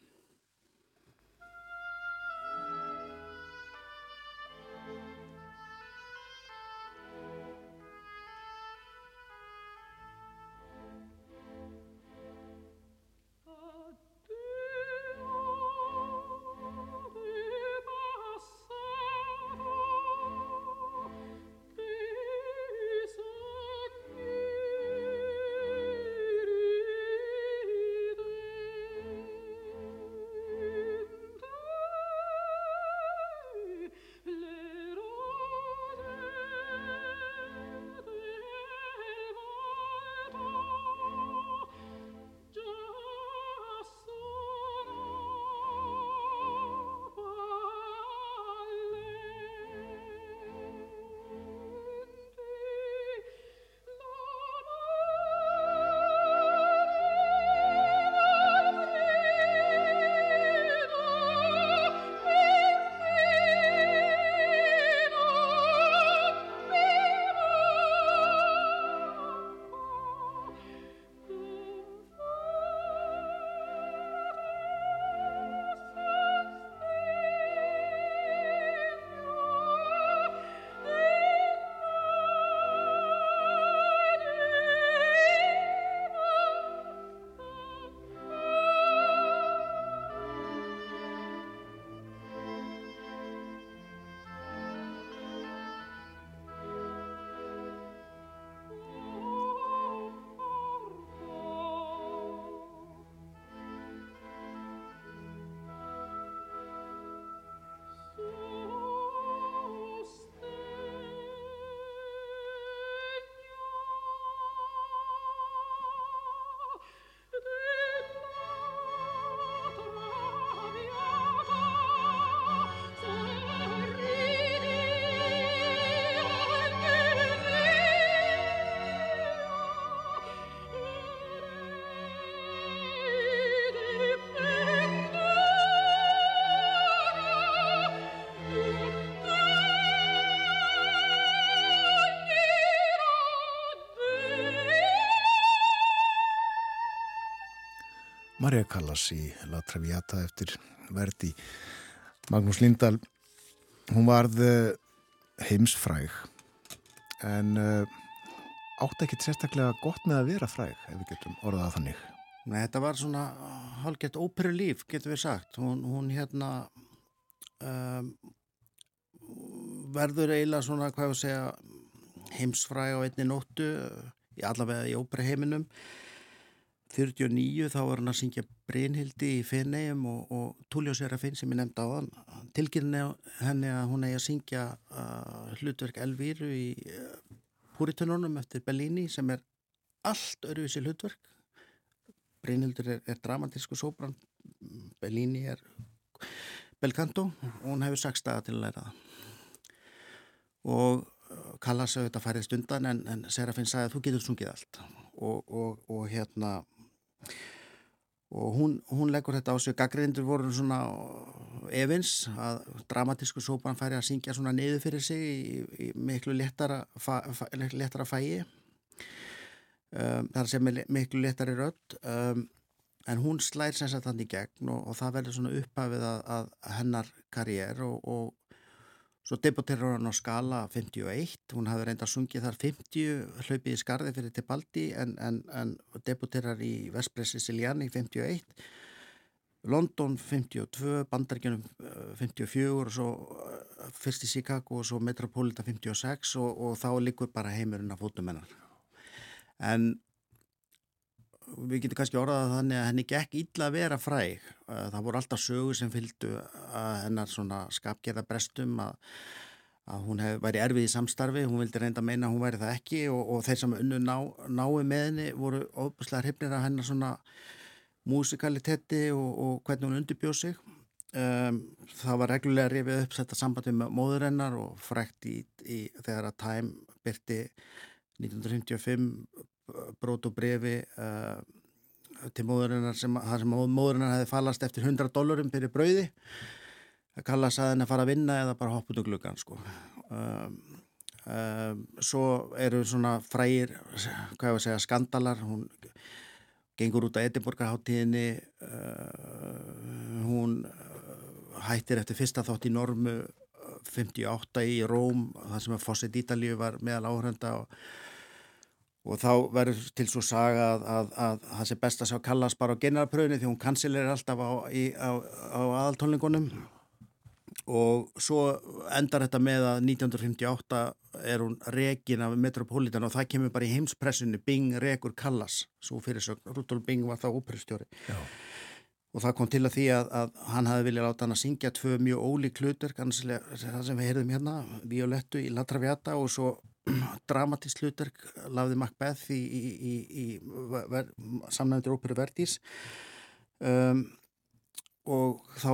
Marja Callas í La Traviata eftir verdi Magnús Lindahl hún varð eh, heimsfræg en uh, átti ekkit sérstaklega gott með að vera fræg ef við getum orðað að þannig Nei, þetta var svona hálfgett óperu líf, getur við sagt. Hún, hún hérna um, verður eiginlega svona, hvað að segja, heimsfræg á einni nóttu, í allavega í óperu heiminum. 49 þá var hann að syngja Brynhildi í Fenegjum og, og Túljó Serafinn sem ég nefndi á hann. Tilkynni henni að hún eigi að syngja uh, hlutverk Elvíru í uh, Púritununum eftir Bellini sem er allt öruvísi hlutverk. Brynhildur er, er dramatísku sóbran Bellini er belcanto og hún hefur sex daga til að læra það. Og uh, Callas auðvitað færðist undan en, en Serafín sagði að þú getur sungið allt. Og, og, og hérna og hún, hún leggur þetta á sig. Gaggrindur voru svona evins að dramatísku sóbran færi að syngja svona niður fyrir sig í, í miklu fa, léttara fæi. Um, þar sem er miklu letari rödd. Um, en hún slæðir sem sagt þannig í gegn og, og það verður svona upphafið að, að hennar karriér og, og svo debuterar hann á skala 51, hún hafði reynda að sungið þar 50 hlaupið í skarði fyrir Tibaldi en, en, en debuterar í Vespress Siciliani 51 London 52, Bandaríkjunum 54 og svo fyrst í Chicago og svo Metropolitan 56 og, og þá likur bara heimurinn af fótum hennar. En við getum kannski orðað þannig að henni gekk illa að vera fræg. Það voru alltaf sögur sem fylgdu að hennar svona skapgerða brestum að, að hún hef, væri erfið í samstarfi hún vildi reynda að meina að hún væri það ekki og, og þeir sem unnu ná, nái með henni voru óbúslega hrifnir að hennar svona músikalitetti og, og hvernig hún undirbjóð sig. Um, það var reglulega rifið upp þetta sambandi með móður hennar og frækt í, í þegar að Time byrti 1955 brót og brefi uh, til móðurinnar sem, sem móðurinnar hefði fallast eftir 100 dólarum fyrir brauði að kalla að henni að fara að vinna eða bara hoppa út úr gluggan sko. um, um, svo eru svona frægir segja skandalar hún gengur út á Edinborgarháttíðinni uh, hún hættir eftir fyrsta þátt í normu 58 í Róm þar sem að Fosset Ítalíu var meðal áhörenda og og þá verður til svo saga að, að, að það sé best að sjá Kallas bara á generalpröðinu því hún kansilir alltaf á, í, á, á aðaltónlingunum og svo endar þetta með að 1958 er hún rekin af Metropolitan og það kemur bara í heimspressunni. Bing rekur Kallas. Svo fyrirsögn, Rudolf Bing var það óperustjóri og það kom til að því að, að hann hafi viljað láta hann að syngja tvö mjög ólík hlutur, það sem við heyrðum hérna Violettu í La Traviata og svo dramatísk hlutverk lafði Macbeth í, í, í, í samnæmdur óperu Verdís. Um, og þá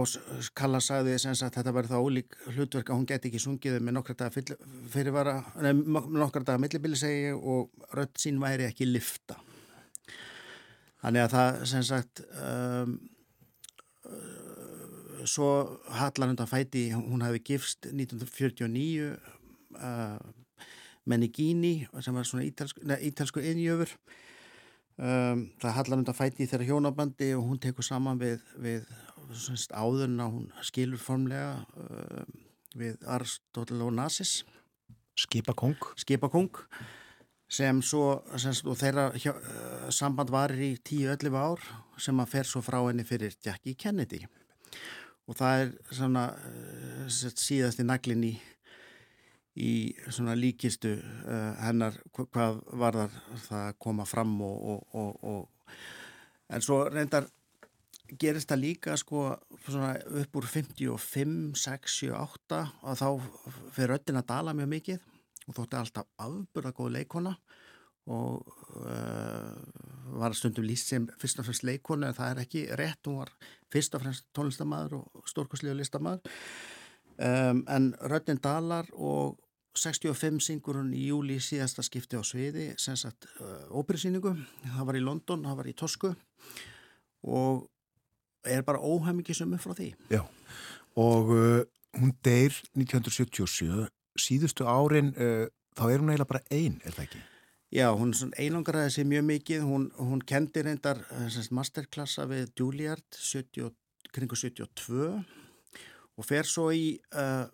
Kalla sagði þess að þetta verði það ólík hlutverk að hún geti ekki sungið með nokkra daga fyrirvara, nefn nokkra daga millibili segi og rött sín væri ekki lifta þannig að það sem sagt um, uh, svo Hallar undan fæti hún hafi gifst 1949 uh, Menigini sem var svona ítalsku, ítalsku innjöfur um, það hallar undan fæti í þeirra hjónabandi og hún tekur saman við, við áðurna hún skilur formlega um, við Aristótel og Nasis Skipakong. Skipakong sem svo sem, þeirra hjá, uh, samband varir í 10-11 ár sem að fer svo frá henni fyrir Jackie Kennedy. Og það er svona uh, síðast í naglin í svona líkistu uh, hennar hvað var það að koma fram og, og, og, en svo reyndar gerist það líka sko upp úr 55, 6, 7, 8 og þá fyrir öllin að dala mjög mikið og þótti alltaf afburða góð leikona og uh, var stundum líst sem fyrst og fremst leikona en það er ekki rétt, hún var fyrst og fremst tónlistamæður og stórkoslega listamæður um, en röddinn dalar og 65 syngur hún í júli síðasta skipti á sviði, sem sagt uh, óperusýningu, það var í London, það var í Tosku og er bara óhæmingisum frá því. Já, og uh, hún deyr 1977, síðustu árin, uh, þá er hún eiginlega bara einn, er það ekki? Já, hún einangraði sér mjög mikið, hún, hún kendi reyndar eh, semst, masterklassa við Juilliard 70, kringu 72 og fer svo í uh,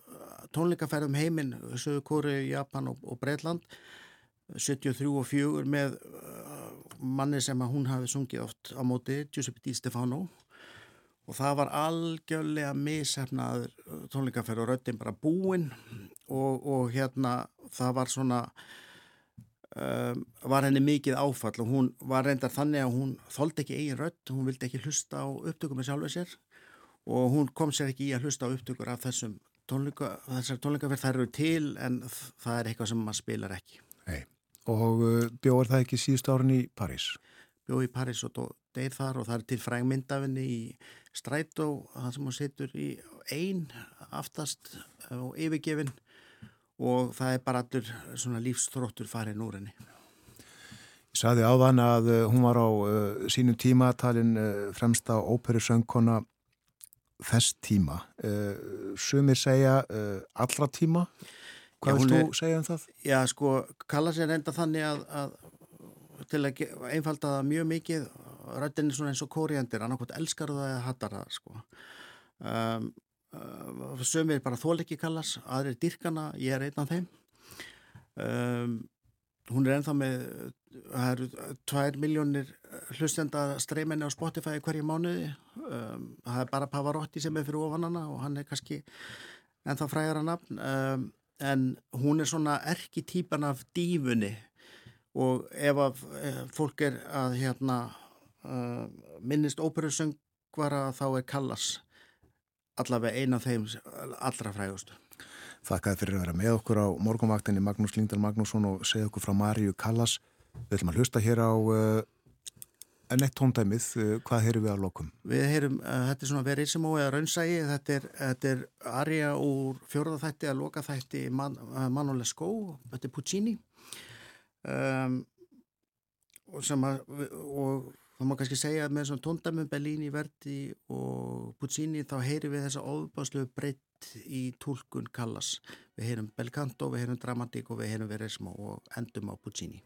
tónleikaferðum heiminn, Söðu Kóri, Japan og, og Breitland 73 og 4 með uh, manni sem að hún hafi sungið oft á móti, Giuseppe Di Stefano. Og það var algjörlega mishefnaður tónleikaferð og röttin bara búinn og, og hérna það var svona um, var henni mikið áfall og hún var reyndar þannig að hún þóldi ekki eigin rött, hún vildi ekki hlusta á upptökum með sjálfur sér. Og hún kom sér ekki í að hlusta á upptökur af þessum tónleika, þessar tónleikaferð þær eru til en það er eitthvað sem maður spilar ekki Nei. Og uh, bjóður það ekki síðust árin í París? Bjóð í París og deyð þar og það er til frægmyndafinni í strætó það sem hún setur í ein aftast og yfirgefin og það er bara allur svona lífstróttur farin úr henni. Ég saði á þann að uh, hún var á uh, sínum tíma talin uh, fremsta óperusöngkona þess tíma. Uh, sumir segja uh, allra tíma. Hvað hún þú er- segja um það? Já, sko, kalla sér enda þannig að, að til að einfalda það mjög mikið röddinn er svona eins og kóriendir annarkot elskar það eða hattar það sko. um, uh, sömur bara þóleiki kallas aðrir dyrkana, ég er einn af þeim um, hún er ennþá með það eru tvær miljónir hlustenda streyminni á Spotify hverju mánuði. Um, það er bara Pavarotti sem er fyrir ofanana og hann er kannski ennþá frægara nafn. Um, en hún er svona erki típan af dífunni. Og ef að ef fólk er að hérna uh, minnist óperusöngvara þá er Kallas allavega eina af þeim allra frægustu. Þakkaði fyrir að vera með okkur á morgunvaktinni Magnús Lingdal Magnússon og segja okkur frá Maríu Callas. Við ætlum að hlusta hér á uh, enn eitt tóndæmið. Uh, hvað heyrum við að lokum? Við heyrum, uh, þetta er svona Verissimo eða Raunsægi, þetta er, þetta er arja úr fjórða þætti að loka þætti Man, uh, Manolesco, þetta er Puccini um, og að og það má kannski segja að með svona tóndæmum Bellini, Verdi og Puccini þá heyrum við þessa óbáslu breytt í tólkun Callas. Við heyrum Belcanto, við heyrum Dramatík og við heyrum Verissimo og endum á Puccini.